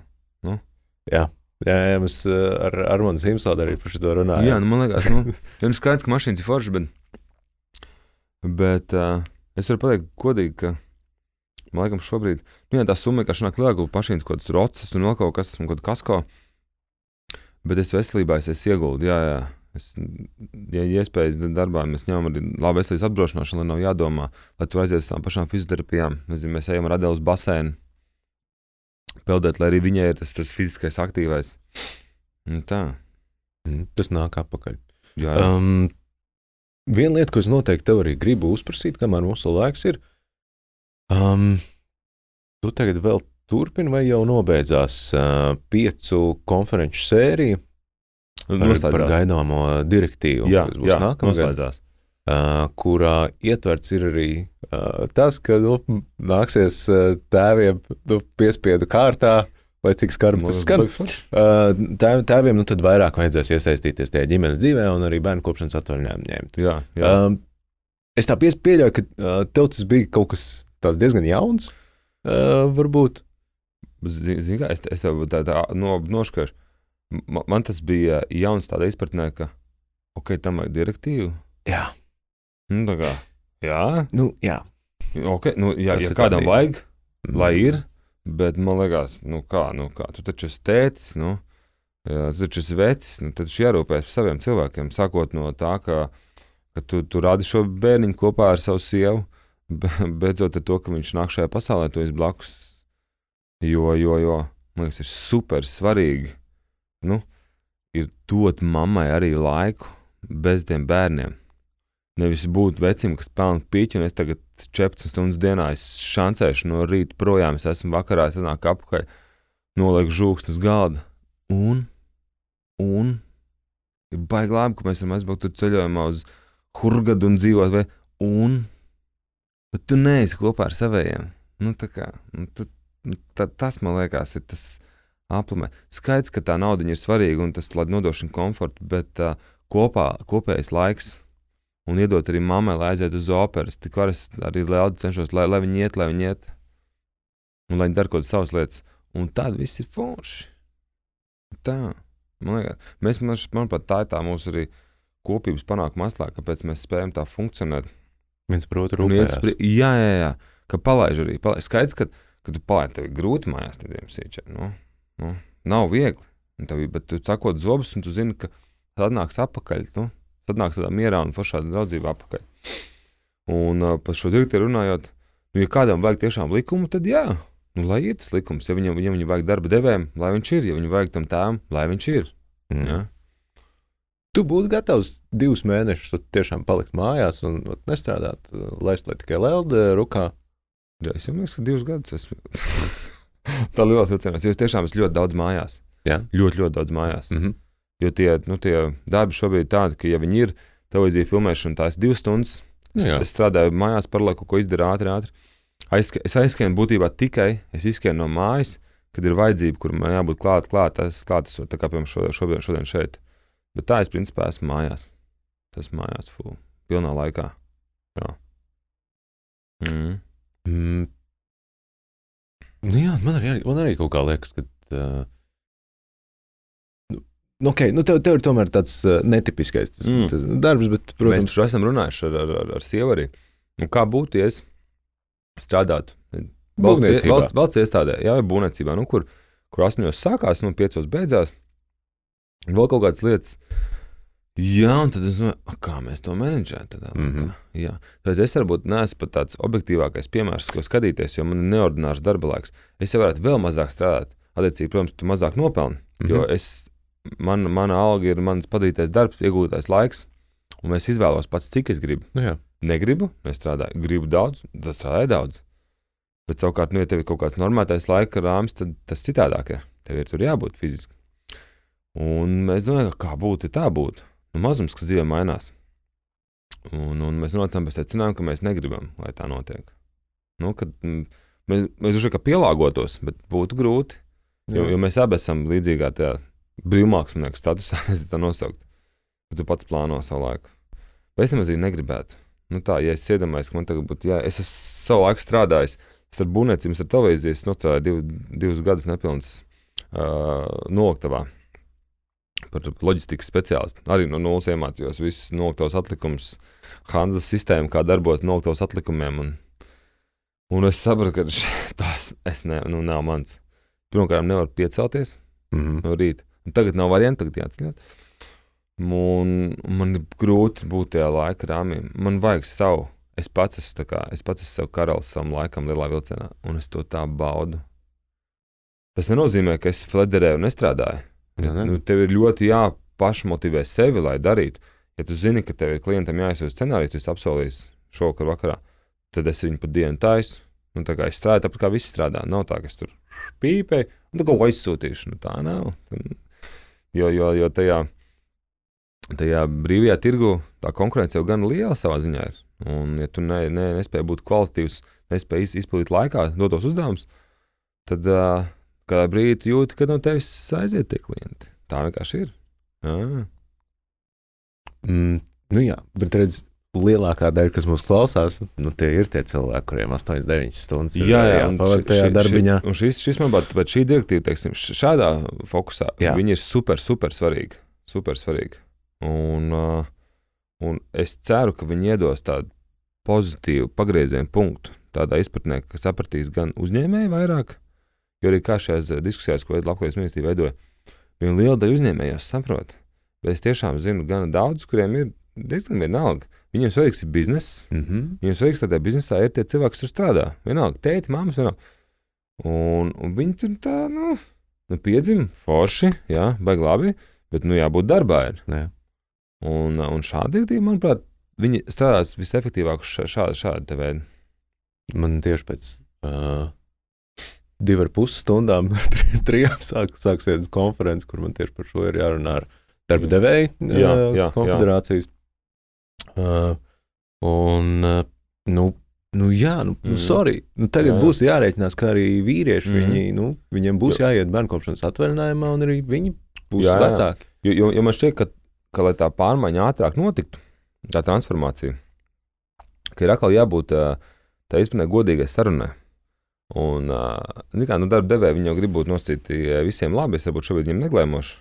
Jā, jā, jā mēs uh, ar Armānu Simpsonu arī par šo runājām. Jā, nu, man liekas, nu, nu skaidrs, ka mašīnas ir foršas, bet Bet uh, es varu pateikt, godīgi, ka man liekas, šobrīd nu, jā, tā summa vienkārši nāk lielāka, pašiem kaut kāds rocis un vēl kaut kas, un kaut kas kasko. Bet es veselībā es, es ieguldu, jā, jā. Es, ja iespējas darbā, mēs ņemam arī labu veselības apdrošināšanu, lai nav jādomā, lai tu aizies uz tām pašām fizioterapijām. Nezinu, mēs ejam ar Adelu uz basēnu, peldēt, lai arī viņai ir tas, tas fiziskais aktīvais. Un tā. Mm, tas nāk atpakaļ. Jā, jā. Um, viena lieta, ko es noteikti tev arī gribu uzprasīt, kamēr mūsu laiks ir, um, tu tagad vēl turpini vai jau nobeidzās uh, piecu konferenču sēriju par, par Noslēdzās. gaidāmo direktīvu, Jā, kas būs jā nākamgad, noslēdzās. uh, kurā ietverts ir arī uh, tas, ka nu, nāksies uh, tēviem nu, piespiedu kārtā, lai cik skarbi tas skan. Tēv, tēviem nu, tad vairāk vajadzēs iesaistīties tajā ģimenes dzīvē un arī bērnu kopšanas atvaļinājumu ņemt. Jā, jā. Um, es tā pieļauju, ka tev tas bija kaut kas tāds diezgan jauns. Uh, varbūt. Zini, zin, kā, es, es tev tā, tā no, nošķiršu. Man, man tas bija jauns tādā izpratnē, ka, ok, tam vajag direktīvu. Jā, Nu, tā kā, jā, nu, jā. ok, nu, jā Tas ja kādam tādī- vajag, lai Mm. ir, bet man liekas, nu kā, nu kā, tu taču esi tētis, nu, tu taču esi vecis, nu, tad jārūpējas par saviem cilvēkiem, sākot no tā, ka, ka tu, tu rādi šo bērniņu kopā ar savu sievu, be- beidzot ar to, ka viņš nāk šajā pasaulē, tu esi blakus, jo, jo, jo, man liekas, ir super svarīgi, nu, ir dot mammai arī laiku bez tiem bērniem. Nevis būt vecim, kas pelna pīķi, un es tagad 14 stundas dienā šancēšu no rīta projām, es esmu vakarā, es nāku apakaļ, nolieku žūksni uz galda. Un, un ir baigi labi, ka mēs varam aizbraukt tur ceļojumā uz Hurgadu un dzīvot, vai un, bet tu neesi kopā ar saviem. Nu, tā kā, nu, tu, nu, ta, tas, man liekas, ir tas aplamē. Skaidrs, ka tā nauda ir svarīga un tas, lai nodrošina komfortu, bet uh, kopā, kopējais laiks un iedot arī mammai, lai aizietu uz operas. Tik var es arī ļaudis cenšos, lai, lai viņi iet, lai viņi iet. Un lai viņi kādas savas lietas. Un tad viss ir forši. Tā. Man liekas, mēs, man, manuprāt, tā ir tā mūsu arī kopības panākuma aslēga, kāpēc mēs spējam tā funkcionēt. Viens par otru rūpējās. prie- Jā, jā, jā. Ka palaiž arī. Palaiž. Skaidrs, ka, ka tu palaidi, tev ir grūti mājās tādiem sīčiem. Nu, nu, nav viegli. Tev, bet tu sakot zobus, un tu zini, ka tad nāks atpakaļ. Nu, tad nāks tādā mierā un foršā draudzībā atpakaļ. Un uh, par šo direktīvu runājot, nu, ja kādam vajag tiešām likumu, tad jā, nu, lai ir tas likums. Ja viņam, ja viņam vajag darba devējiem, lai viņš ir, ja viņam vajag tam tēvam, lai viņš ir. Mm. Ja? Tu būtu gatavs divus mēnešus tiešām palikt mājās un ot, nestrādāt, lai tikai lelde rukā. Jā, es domāju, ka divus gadus esmu. Tā lielos vilcienos, jo es tiešām esmu ļoti daudz mājās. Jā. Ļoti, ļoti daudz mājās. Mm -hmm. Jo tie, nu, tie darbi šobrīd ir tādi, ka, ja viņi ir televīzija filmēšana, tās ir divas stundas. Es, Jā. es strādāju mājās, paralēli kaut ko izdarīju ātri, ātri. Aizska, es aizskrienu būtībā tikai, es izskrienu no mājas, kad ir vajadzība, kur man jābūt klāt, klāt, tas klāt, tā kā piemēram šodien, šodien, šodien šeit. Bet tā es principā esmu mājās. Tas mājās, fū, pilnā laikā. Jā. Mm. Mm. Nu, jā, man arī, man arī kaut kā liekas, ka. Uh, nu, okay, nu tev, tev ir tomēr tāds uh, netipiskais tas, Mm. tas darbs, bet, Mēs protams, taču esam runājuši ar, ar, ar, ar sievu arī. Nu, kā būtu, ja es strādātu valsts, valsts, valsts iestādē, jā, vai būvniecībā, nu, kur, kur 8 sākās, nu, 5 beidzās. Un Vēl kaut kādas lietas. Jā, un tad es domāju, kā mēs to menedžējam. Mm. -hmm. Jā, tad es varbūt neesmu pat tāds objektīvākais piemērs, ko skatīties, jo man ir neordinārs darba laiks. Es jau varētu vēl mazāk strādāt. Attiecīgi, protams, tu mazāk nopelni. Mm -hmm. Jo Mhm. es, man, mana alga ir mans padarītais darbs, iegūtais laiks, un es izvēlos pats, cik es gribu. nu, jā. Negribu, nestrādāju. Gribu daudz, tad strādāju daudz. Bet savukārt, nu, ja tev ir kaut kāds normātais laika rāmis, tad tas citādāk ir. Tev ir tur jābūt fiziski. Un mēs domājam, ka kā būtu, ja tā būtu. Nu, mazums, kas dzīvē mainās. Un, un mēs nonācām pie secinājuma, ka mēs negribam, lai tā notiek. Nu, kad, mēs mēs droši vien pielāgotos, bet būtu grūti. Jo, jo mēs abi esam līdzīgā tajā brīvmākslinieka statusā, es tā nosaukt. Ka tu pats plāno savu laiku. Bet es nemaz negribētu. Nu tā, ja es iedomājos, ka man tagad būtu, jā, es esmu savu laiku strādājis, starp būvniecību, starp televīziju, es nostrādāju div, divus gadus nepilnus uh, noliktavā. Par loģistikas speciālistu. Arī no nulles iemācījos visus noliktos atlikumus, Hanzas sistēmu, kā darbojas noliktos atlikumiem. Un, un es sapratu, ka tas ne, nu, nav mans. Pirmkārt, nevaru piecelties Mm -hmm. no rīta. Un tagad nav variantu, tagad jāatceļ. Un man ir grūti būt tajā laika rāmī. Man vajag savu. Es pats esmu, kā, es pats esmu sev karalis savam laikam, lielā vilcienā, un es to tā baudu. Tas nenozīmē, ka es flederēju un nestrādāju. Ne? Nu, tev ir ļoti jāpašmotivē sevi, lai darītu. Ja tu zini, ka tev ir klientam jāizsūta scenārijs, tu esi apsolījis šovakar vakarā, tad es viņu pa dienu taisu. Nu, tā kā es strādāju, tāpat kā visi strādā. Nav tā, ka es tur pīpēju un tu kaut ko aizsūtīšu. Nu, tā nav. Jo, jo, jo tajā, tajā brīvajā tirgu tā konkurence jau gan liela savā ziņā ir. Un, ja tu ne, ne, nespēji būt kvalitatīvs, nespēji iz- izpildīt laikā dotos uzdevumus, tad uh, kādā brīdī jūti, ka no tevis aiziet tie klienti. Tā vienkārši ir. Jā. Mm, nu jā, bet redz, lielākā daļa, kas mūs klausās, nu, tie ir tie cilvēki, kuriem 8, 9 stundas ir jāpavada tajā darbiņā. Un šis, šis man pat, bet šī direktīva, teiksim, šādā fokusā, Jā. viņi ir super, super svarīgi. Super svarīgi. Un, un es ceru, ka viņi iedos tādu pozitīvu pagriezienu punktu, tādā izpratnē, ka sapratīs gan uzņēmēji vairāk, jo arī kā šajās eh, diskusijās, ko Latvijas ministrija veidoja, viena liela daļa uzņēmēju saprot. Bet es tiešām zinu gan daudz, kuriem ir diezgan vienalga. Viņiem svarīgs ir bizness, Mm -hmm. Viņam svarīgs, lai tajā biznesā ir tie cilvēki, kas tur strādā. Vienalga, tēti, māmas, vienalga. Un, un viņi tur tā, nu, nu piedzima forši, jā, baigi labi, bet, nu, jābūt darbā. Ir. Jā. Un, un šādi ir, manuprāt, viņi strādās visefektīvāk šā- šāda te veida. Man tieši pēc uh, divām ar pus stundām, tri- trijām sāk, sāksies konferences, kur man tieši par šo ir jārunā ar darba devēju Jā, jā, konfederācijas. Uh, un, uh, nu, nu, jā, nu, nu Mhm. sorry. Nu, tagad Jā, jā. būs jārēķinās, ka arī vīrieši, Mhm. viņi, nu, viņiem būs jāiet bērnu kopšanas atvaļinājumā, un arī viņi būs Jā, jā. vecāki. Jo, jo, jo man šķiet, ka, ka, lai tā pārmaiņa ātrāk notiktu, tā transformācija, ka ir atkal jābūt ā, tā izpratnē godīgai sarunai. Un, kā, nu, darba devēji viņi jau grib būt nosacīti visiem labi, es varbūt šobrīd viņiem neglēmošu,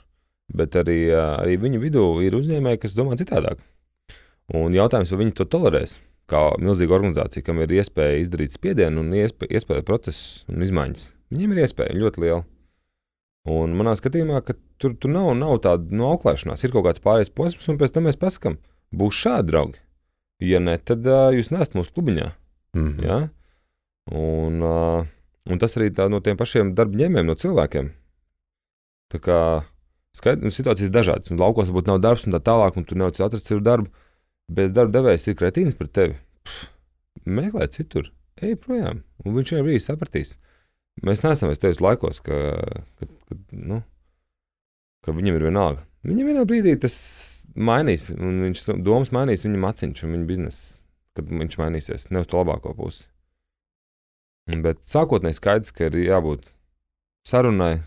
bet arī, arī viņu vidū ir uzņēmēji, kas domā citādāk. Un jautājums, vai viņi to tolerēs, kā milzīga organizācija, kam ir iespēja izdarīt spiedienu un iespēja, iespēja procesus un izmaiņas. Viņiem ir iespēja ļoti liela. Un manā skatījumā, ka tur, tur nav, nav tāda no auklēšanās, ir kaut kāds pārējais posms, un pēc tam mēs pasakām, būs šādi draugi. Ja ne, tad uh, jūs nesat mūsu klubiņā. Mhm. Ja? Un, uh, un tas arī tā, no tiem pašiem darba ņēmējiem, no cilvēkiem. Tā kā skaidrs, nu, situācijas dažādas. Un laukos varbūt nav darbs, un tā tālāk, un tu nevari atrast sev darbu. Bet darba devējs ir kretīns pret tevi. Pff, meklē citur, ej projām. Un viņš jau arī sapratīs. Mēs neesam vairs tajos laikos, ka, ka, ka, nu, ka viņam ir vienalga. Viņam vienā brīdī tas mainīs, un viņš domas mainīs viņa maciņš un viņa biznesa, kad viņš mainīsies ne uz to labāko pusi. Bet sākotnēji skaidrs, ka ir jābūt sarunai,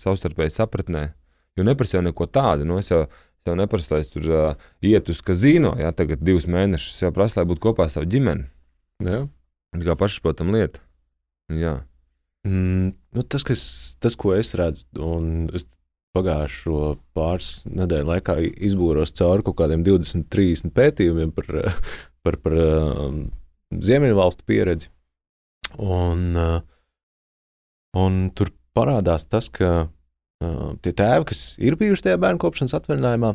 savstarpēji sapratnē, jo neprasa jau neko tādu. Nu, es jau, jau neprasu, lai es tur uh, ietu uz kazino, ja tagad divus mēnešus. Jau prasu, lai būtu kopā ar savu ģimeni. Jā. Tā kā pašsaprotama lieta. Jā. Mm, nu, tas, kas, tas, ko es redzu, un es pagājušo pāris nedēļu laikā izbūros cauri kaut kādiem 20, 30 pētījumiem par, par, par um, Ziemeļvalstu pieredzi. Un, uh, un tur parādās tas, ka uh, tie tēvi, kas ir bijuši tajā bērnu kopšanas atvaļinājumā,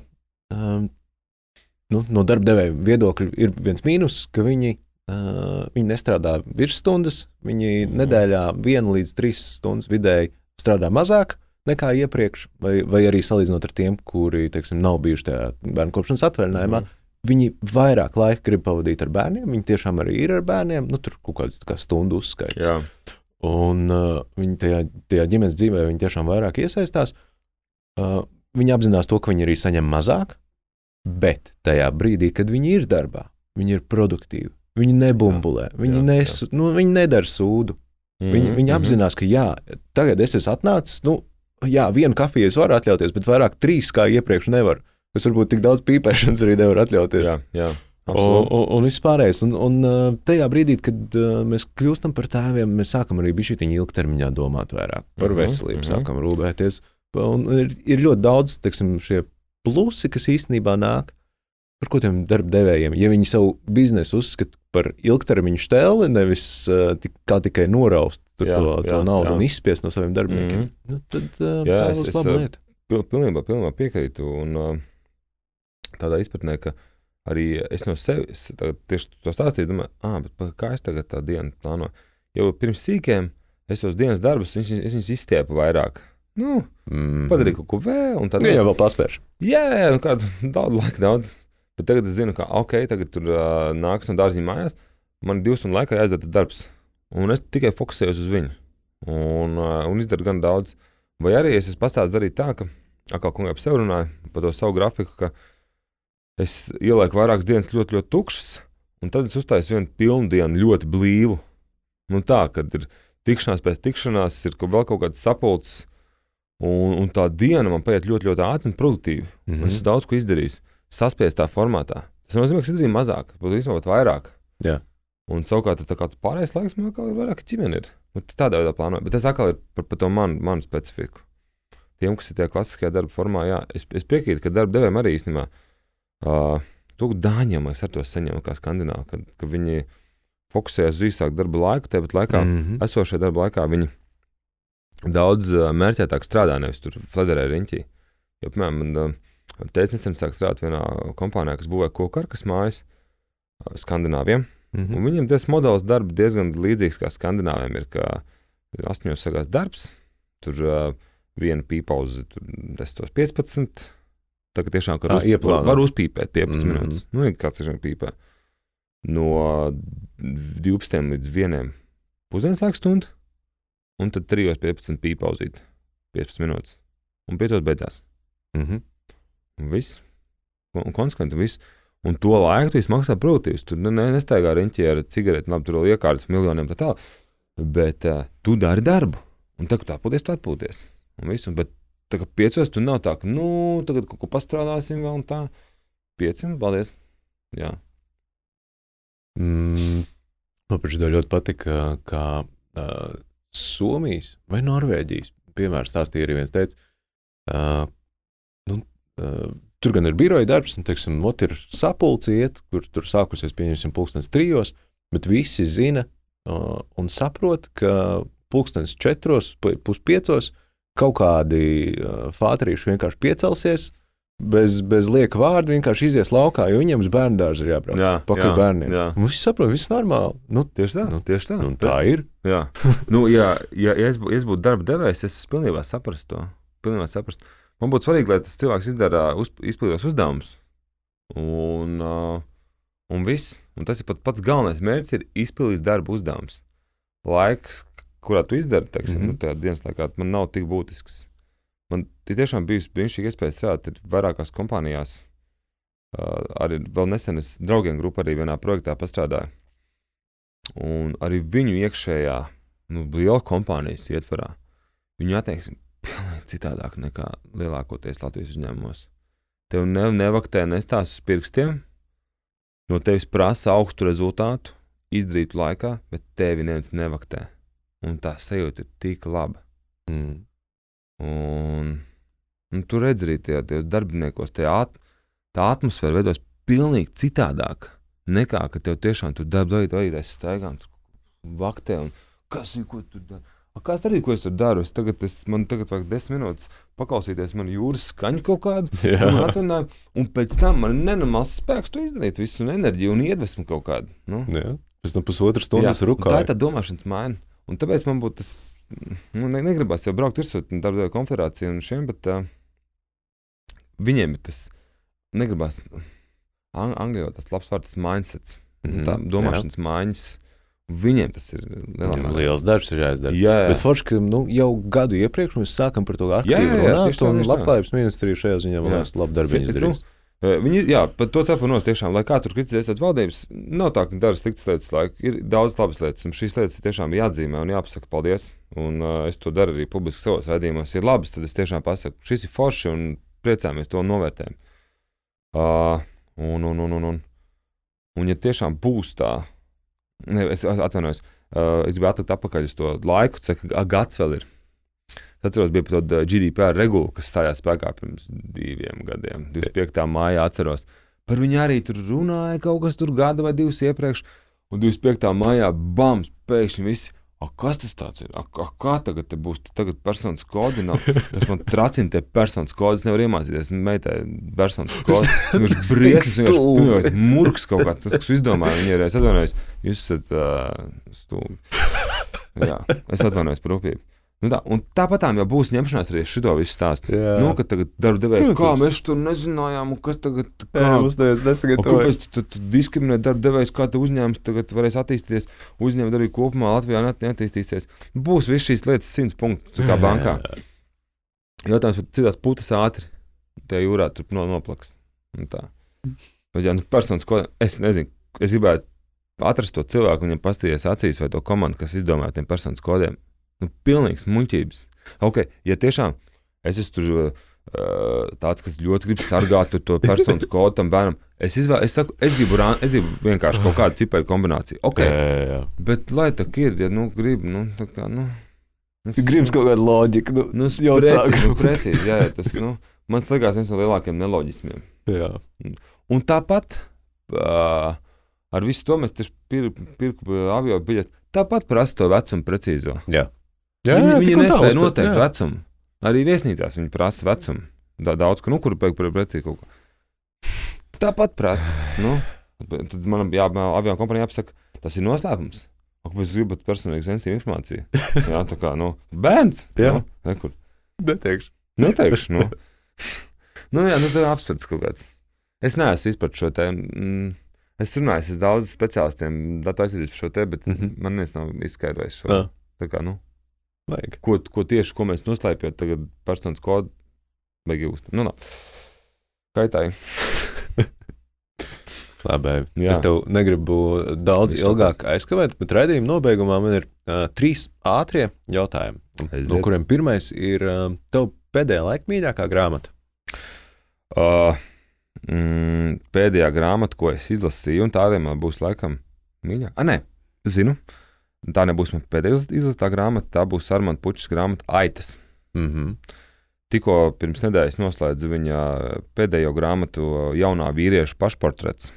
um, nu, no darba devēja viedokļa ir viens mīnus, ka viņi viņi nestrādā virsstundas, viņi Mhm. nedēļā vienu līdz trīs stundas vidēji strādā mazāk nekā iepriekš, vai, vai arī salīdzinot ar tiem, kuri teiksim, nav bijuši tajā bērnu kopšanas atvaļinājumā. Mhm. Viņi vairāk laika grib pavadīt ar bērniem, viņi tiešām arī ir ar bērniem, nu, tur kaut kādas kā stundu uzskaits. Jā. Un uh, viņi tajā, tajā ģimenes dzīvē viņi tiešām vairāk iesaistās. Uh, viņi apzinās to, ka viņi arī saņem mazāk, bet tajā brīdī, kad viņi ir darbā, viņi ir produktīvi. Viņi nebumbulē, viņi, jā, nes, nu, viņi nedara sūdu. Viņi, Mhm, viņi mhm. apzinās, ka jā, tagad es esmu atnācis, nu, jā, vienu kafiju es varu atļauties, bet vairāk trīs kā iepriekš nevaru. Es varbūt tik daudz pīpēšanas arī nevaru atļauties. Jā, jā. Un, absolūti. un, un viss pārējais. Un, un uh, tajā brīdī, kad uh, mēs kļūstam par tēviem, mēs sākam arī bišķiņu ilgtermiņā domāt vairāk par Mhm, veselību, mhm. sākam rūpēties un ir, ir ļoti daudz teiksim, šie plusi, kas īstenībā nāk. Par ko tiem darba devējiem? Ja viņi savu biznesu uzskata par ilgtermiņu stēli, nevis uh, tik, kā tikai noraust jā, to, jā, to naudu jā. un izspiest no saviem darbiniekiem, mm -hmm. nu, tad uh, jā, tā būs laba lieta. Pil, pilnībā, pilnībā piekrītu. Un, uh, tādā izpratnē, ka arī es no sevis tieši to stāstīju, domāju, ah, bet kā es tagad tā dienu plānoju. Jau pirms sīkiem es tos dienas darbus, es, es viņus izstiepu vairāk. Nu, mm. Padarīju kaut ko vēl, un tad jau vēl paspēršu. Jā, jā nu, kādu daudz laika, daudz. Bet tagad es zinu, ka ok, tagad tur uh, nāks no dārziņa mājās. Man divas stundu laikā jāizdara darbs, un es tikai fokusējos uz viņu. Un, uh, un izdaru gan daudz. Vai arī es pastāstīju darīt tā, ka, kā kungai ap sevi runāju, par to savu grafiku, ka es ielieku vairākas dienas ļoti, ļoti tukšas, un tad es uztaisu vienu pilnu dienu ļoti blīvu. Nu, tā, kad ir tikšanās pēc tikšanās, ir vēl kaut kāds sapulcs Un, un tā diena man paiet ļoti, ļoti ātri un produktīvi. Mm -hmm. Es esmu daudz ko izdarījis, saspiestā formātā. Tas nozīmē, ka es izdarīju mazāk, bet īstenībā vairāk. Jā. Un savukārt tā kāds pārējais laiks man atkal ir vairāk ģimene. Ir. Nu, tādā veidā plānoju. Bet tas atkal ir par, par to manu, manu specifiku. Tiem, kas ir tajā klasiskajā darba formā, jā, es, es piekrītu, ka darba devējiem arī īstenībā uh, to dāņiem es ar to saņemu kā skandināvu, kad, kad viņi fokusējas uz īsāku darba laiku, tāpat laikā mm -hmm. esošajā darba laikā viņi daudz uh, mērķētāk strādā, nevis tur flederē riņķī. Jo, piemēram, man uh, teica, nesen sāk strādāt vienā kompānijā, kas būvē kokarkas mājas uh, Skandināviem. Mm -hmm. Viņiem tas modelis darba diezgan līdzīgs kā Skandināviem. Ir ka astoņos sagās darbs, tur uh, viena pīpa uz 10, 15. Tā kā tiešām var, uz, var, var uzpīpēt 15 mm -hmm. minūtes. Nu, kāds ir pīpē. No 12 līdz 1 pusdienas laika stundu un tad 3.15 pīpauzīt 15 minūtes, un 5. beidzās. Mm -hmm. Un viss, un konsekventi viss. Un to laiku tu maksā produktīvs. Tur ne, nestaigā riņķī ar cigareti, labi, tur vēl iekārtas miljoniem tā tālāk. Bet uh, tu dari darbu, un tā, tā atpūties, tu atpūties. Un visu, un, bet tā kā piecos, tu nav tā, ka, nu, tagad kaut ko pastrādāsim vēl un tā. Pieci un paldies. Jā. Mm, man pašai ļoti patika, ka uh, Somijas vai Norvēģijas piemērs stāstīja arī viens teica, uh, nu, uh, tur gan ir biroja darbs, un, teiksim, ot ir sapulciet, kur tur sākusies, pieņemsim, pulkstens trijos, bet visi zina uh, un saprot, ka pulkstens četros, puspiecos kaut kādi fāterīši vienkārši piecelsies, bez, bez lieka vārda vienkārši izies laukā, jo viņiem uz bērnu dārza ir jābrauc. Jā, pakaļ jā, bērniem. Jā. Mums viss saprot, viss normāli. Nu, tieši tā. Nu, tieši tā. Nu, tā ir. Jā, nu, jā ja, ja es, bū, es būtu darba devējs, es pilnībā saprastu to. Pilnībā saprastu. Man būtu svarīgi, lai tas cilvēks izdara, uz, izpildīs uzdevumus. Un, uh, un viss. Un tas ir pat pats galvenais mērķis, ir izpildīt darba uzdevumus. Laiks, kurā tu izdari, teiksim, mm -hmm. nu, tajā dienas laikā, man nav tik būtisks. Man tiešām bijusi brīnišķīga iespēja strādāt vairākās kompānijās. Uh, arī vēl nesen es draugiem grupā arī vienā projektā pastrādāju. Un arī viņu iekšējā, nu, liela kompānijas ietvarā, viņu attieksme pilnīgi citādāk nekā lielākoties Latvijas uzņēmumos. Tev ne, nevaktē nestās uz pirkstiem, no tevis prasa augstu rezultātu, izdarītu laikā, bet tevi neviens nevaktē. Un tā sajūta ir tik laba. Mm. Un, un tur redz arī tie, tie darbiniekos, tie at, tā atmosfēra veidojas pilnīgi citādāk nekā, ka tev tiešām tur darba vadītājs staigā un vaktē. Un, kas ir, ko tur dara? Kāds arī, ko es tur daru? Es tagad, es, man tagad vajag desmit minūtes paklausīties manu jūras skaņu kaut kādu. Un, un pēc tam man nenomās spēks to izdarīt, visu un enerģiju un iedvesmu kaut kādu. Nu. Jā. Pēc tam pusotru stundu es rukāju. Tā ir tā domāšanas maiņa. Un tāpēc man būtu tas nu, ne, negribas jau braukt virsū darba konfederācijā un šiem, bet uh, viņiem ir tas negribas. Ang Anglijā tas labs vārds mindsets, mm -hmm, tā domāšanas jā. maiņas. Viņiem tas ir lielākais. Liels darbs ir jāizdara. Jā, jā. Bet forši, ka nu, jau gadu iepriekš mēs sākam par to aktīvi runāt, un labklājības ministrija šajā ziņā vēl labu darbu izdarījis. Viņi, jā, par to cepurnos tiešām, lai kā tur kritizēs tās valdības, nav tā, ka dara sliktas lietas, lai ir daudz labas lietas, un šīs lietas tiešām jāatzīmē un jāpasaka paldies. Un uh, es to daru arī publiski savos raidījumos. Ja ir labas, tad es tiešām pasaku, šis ir forši un priecājamies to novērtējumu. Uh, un, un, un, un, un, un, ja tiešām būs tā, ne, es atvainojos, uh, es gribētu atlikt atpakaļ uz to laiku, cik gads vēl ir. Es atceros, bija tāda GDPR regula, kas stājās spēkā pirms diviem gadiem. 25. maijā atceros. Par viņu arī tur runāja kaut kas tur gada vai divus iepriekš. Un 25. maijā bams, pēkšņi viss. A, kas tas ir? A, a, kā tagad būs? Tagad personas nav. Tas man tracina tie personas kodi. Es nevaru iemācīties. Meitai personas kodi. Viņš briesmas, viņš ir murgs kaut kāds. Tas, kas izdomāja, viņa ir. Es atvainojos. Jūs esat uh, stulbi. Jā, es atvainojos par rūpību. Nu tā, un tāpat tā jau būs ņemšanās arī šo visu stāstu. Jā. Nu, kad tagad darba devēja, kā mēs tur nezinājām, kas tagad kā, jā, uzdevies nesagatavoja. Kāpēc tu, tu diskriminē darba devējs, kā tu uzņēmums tagad varēs attīstīties, uzņēmumi arī kopumā Latvijā neattīstīsies. Būs viss šīs lietas simts punktu, kā bankā. Jautājums, vai citās putas ātri tajā jūrā tur no, noplaks. Un tā. Jā, nu, personas, ko es nezinu, es gribētu atrast to cilvēku, viņam pastīties acīs vai to komandu, kas izdomāja tiem personas kodiem Nu, pilnīgs muļķības. Okay, ja tiešām es esmu tur, uh, tāds, kas ļoti grib sargāt to personu kodu tam bērnam, es, izvēl, es, saku, es, gribu, es gribu vienkārši kaut kādu ciparu kombināciju. Okay. Jā, jā, jā. Bet lai tā ir, ja nu, grib, nu, tā kā. Nu, Nu, Gribas kaut kāda loģika. Nu, nu, jau precīzi, nu, precīzi, jā, jā, tas nu, man liekas viens no lielākajiem neloģismiem. Jā. Un tāpat uh, ar visu to mēs tieši pirkām pir, avio biļeti. Tāpat prasa to vecumu precīzo. Jā. Jā, viņi viņi nespēja uzpēc, noteikt jā. vecumu. Arī viesnīcās viņi prasa vecumu. Da, daudz, ka, nu, kur pēc precīzi kaut ko. Tāpat prasa. Nu, tad man jā, avio kompānija apsaka, tas ir noslēpums. Kāpēc jūs gribat personīgi sensitīvu informāciju? Jā, tā kā nu, bērns. Jā, nu, nekur. Neteikšu. Neteikšu. Nu, nu jā, nu, tā absurds kaut kāds. Es neesmu izpratis šo tēmu. Mm, es runāju ar daudziem speciālistiem, datu aizsardzības par šo tēmu, bet mm -hmm. man neviens nav izskaidrojis šo. Jā. Tā kā, nu, Vajag. Ko, ko tieši ko mēs noslēpjam, tagad personas kodu vajag iegūt. Nu, no. Kaitāji. Labi, es tev negribu daudz Visu ilgāk tāpēc. aizkavēt, bet raidījuma nobeigumā man ir uh, trīs ātrie jautājumi. Aiziet. No kuriem pirmais ir uh, tev pēdējā laika mīļākā grāmata? Uh, mm, pēdējā grāmata, ko es izlasīju, un tā vienmēr būs laikam mīļākā. Ah, nē, zinu. Uh, Tā nebūs mana pēdējā izlasītā grāmata, tā būs Armāna Puķis grāmata Aitas. Mm -hmm. Tikko pirms nedēļas noslēdzu viņa pēdējo grāmatu, jaunā vīrieša pašportrets.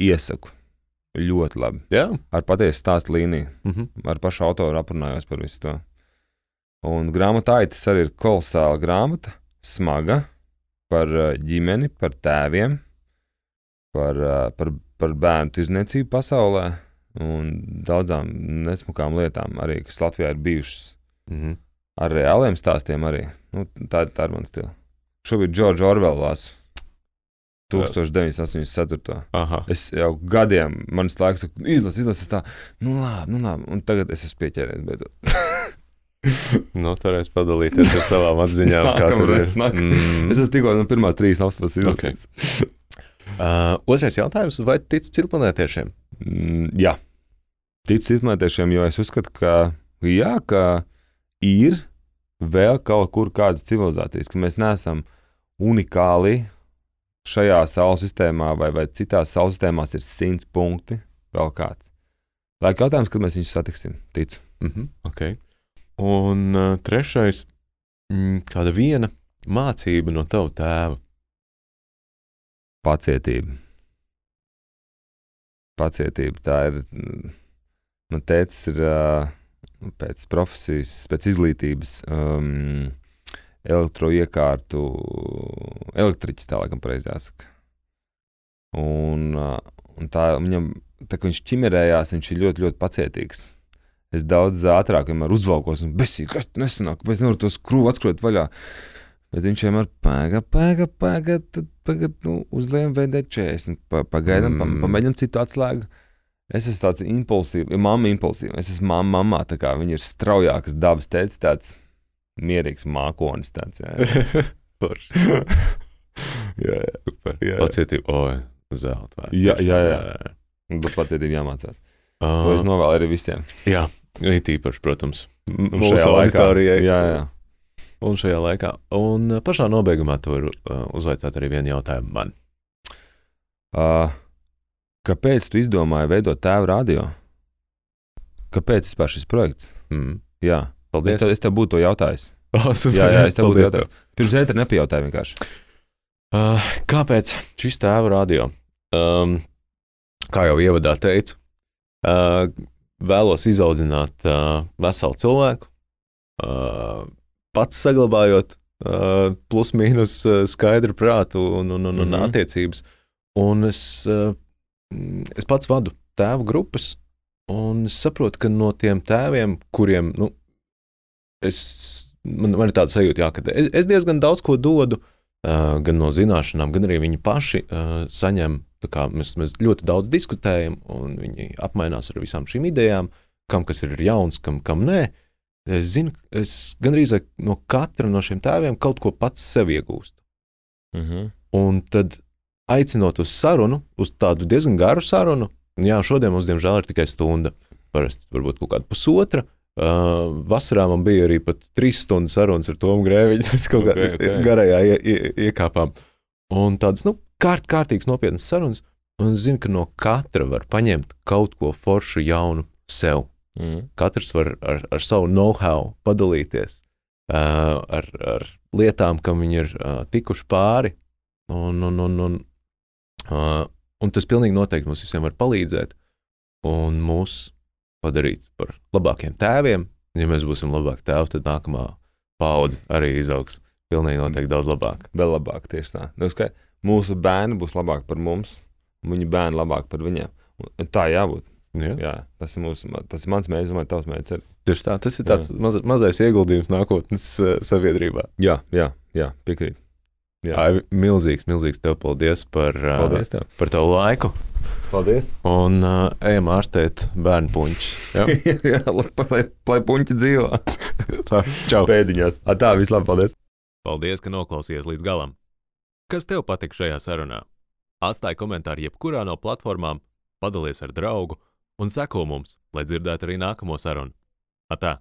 Iesaku. Ļoti labi. Jā. Ar patiesu stāstu līniju. Mm -hmm. Ar pašu autoru aprunājos par visu to. Un grāmatā Aitas arī ir kolosāla grāmata, smaga par eh, ģimeni, par tēviem, par, eh, par, par bērnu tirzniecību pasaulē un daudzām nesmukām lietām, arī, kas Latvijā ir bijušas. Mm -hmm. Ar reāliem stāstiem arī. Nu, tā, tā ir mana stila. Šobrīd Džordžs Orvels lasu. 1984. Aha. Es jau gadiem, manas laiks, izlasu, izlasu, tā, nu labi, nu labi, un tagad es esmu pieķēries beidzot. nu, varēs padalīties ar savām atziņām. kā tur ir. Mm. Es esmu tikko no pirmās trīs lapas izlasījis. Okay. Uh, otrais jautājums, vai tic cilplanētiešiem? Mm, jā, ticu cilplanētiešiem, jo es uzskatu, ka, jā, ka ir vēl kaut kur kādas civilizācijas, ka mēs neesam unikāli šajā saules sistēmā, vai, vai citās saules sistēmās ir simts punkti, vēl kāds. Laika jautājums, kad mēs viņus satiksim, ticu. Mm -hmm, okay. Un uh, trešais, mm, kāda viena mācība no tava tēva? Pacietība. Pacietība. Tā ir. Man nu, tēvs ir uh, pēc profesijas, pēc izglītības. Um, elektroiekārtu, elektriķis, tā laikam, pareizi jāsaka. Un, un tā, viņam, tā kā viņš ķimerējās, viņš ir ļoti, ļoti pacietīgs. Es daudz ātrāk uzvalkos un besīgi, kas nesanāk, kāpēc nevaru to skrūvi atskrot vaļā. Bet viņš vienmēr pagaida, pagaida, pagaida, pagaida, nu, uzliekam VD40, pa, pagaidām, mm. pa, pamēģinām citu atslēgu. Es esmu tāds impulsīvs, mamma impulsīva. Es esmu mamma, mamma, tā kā viņa ir straujākas dabas teicis, tāds mierīgs mākonis. Tāds, jā, jā. jā, jā, super. Jā, jā. Pacietība, oi, zelta. Jā, jā, jā. jā. Bet pacietība jāmācās. Uh, to es novēlu arī visiem. Jā, it īpaši, protams, mūsu auditorijai. Jā, jā un šajā laikā. Un uh, pašā nobeigumā to var uh, uzvaicāt arī vienu jautājumu man. Uh, kāpēc tu izdomāji veidot tēvu radio? Kāpēc vispār šis projekts? Mm. Jā, Paldies. Es tev, es tev būtu to jautājis. Oh, super, Jā, jā, es tev būtu jautājis. Pirms ētera nepajautāju vienkārši. Uh, kāpēc šis tēva radio? Um, kā jau ievadā teicu, uh, vēlos izaudzināt uh, veselu cilvēku, uh, pats saglabājot uh, plus-mínus uh, skaidru prātu un, un, un, un Mhm. attiecības. Un es, uh, mm, es pats vadu tēvu grupas, un es saprotu, ka no tiem tēviem, kuriem nu, es, man, man ir tāda sajūta, jā, ka es, es diezgan daudz ko dodu, uh, gan no zināšanām, gan arī viņi paši uh, saņem. kā Mēs, mēs ļoti daudz diskutējam, un viņi apmainās ar visām šīm idejām, kam kas ir jauns, kam, kam nē. Es zinu, es gandrīz no katra no šiem tēviem kaut ko pats sev iegūstu. Uh -huh. Un tad aicinot uz sarunu, uz tādu diezgan garu sarunu, un jā, šodien mums, diemžēl, ir tikai stunda. Parasti varbūt kaut kāda pusotra. Uh, vasarā man bija arī pat trīs stundu sarunas ar Tomu Grēviņu. Mēs kaut Ok, kādā ok. garajā ie, ie, iekāpām. Un tādas, nu, kārt, kārtīgas nopietnas sarunas. Un es zinu, ka no katra var paņemt kaut ko foršu, jaunu sev. -huh. Katrs var ar, ar savu know-how padalīties uh, ar, ar lietām, kam viņi ir uh, tikuši pāri. Un, un, un, un, uh, un tas pilnīgi noteikti mums visiem var palīdzēt un mūs padarīt par labākiem tēviem. Ja mēs būsim labāki tēvi, tad nākamā paudze arī izaugs pilnīgi noteikti daudz labāk. Vēl labāk, tieši tā. Nu, skai, mūsu bērni būs labāki par mums, un viņu bērni labāk par viņiem. Un tā jābūt. Ja? Jā, tas, ir mūsu, tas ir mans mērķis, un tavs mērķis. Tieši tā, tas ir tāds maz, mazais ieguldījums nākotnes uh, sabiedrībā. Jā, jā, jā piekrīt. Jā. Ai, milzīgs, milzīgs tev paldies par, uh, Paldies tev. par tavu laiku. Paldies. Un uh, ejam ārstēt bērnu puņus. Ja? jā, lai, lai, lai puņķi dzīvo. Tā, čau! Pēdiņās. A, tā, vislabāk, paldies. Paldies, ka noklausījies līdz galam. Kas tev patika šajā sarunā? Atstāj komentāru jebkurā no platformām, padalies ar draugu un seko mums, lai dzirdētu arī nākamo sarunu. Atā!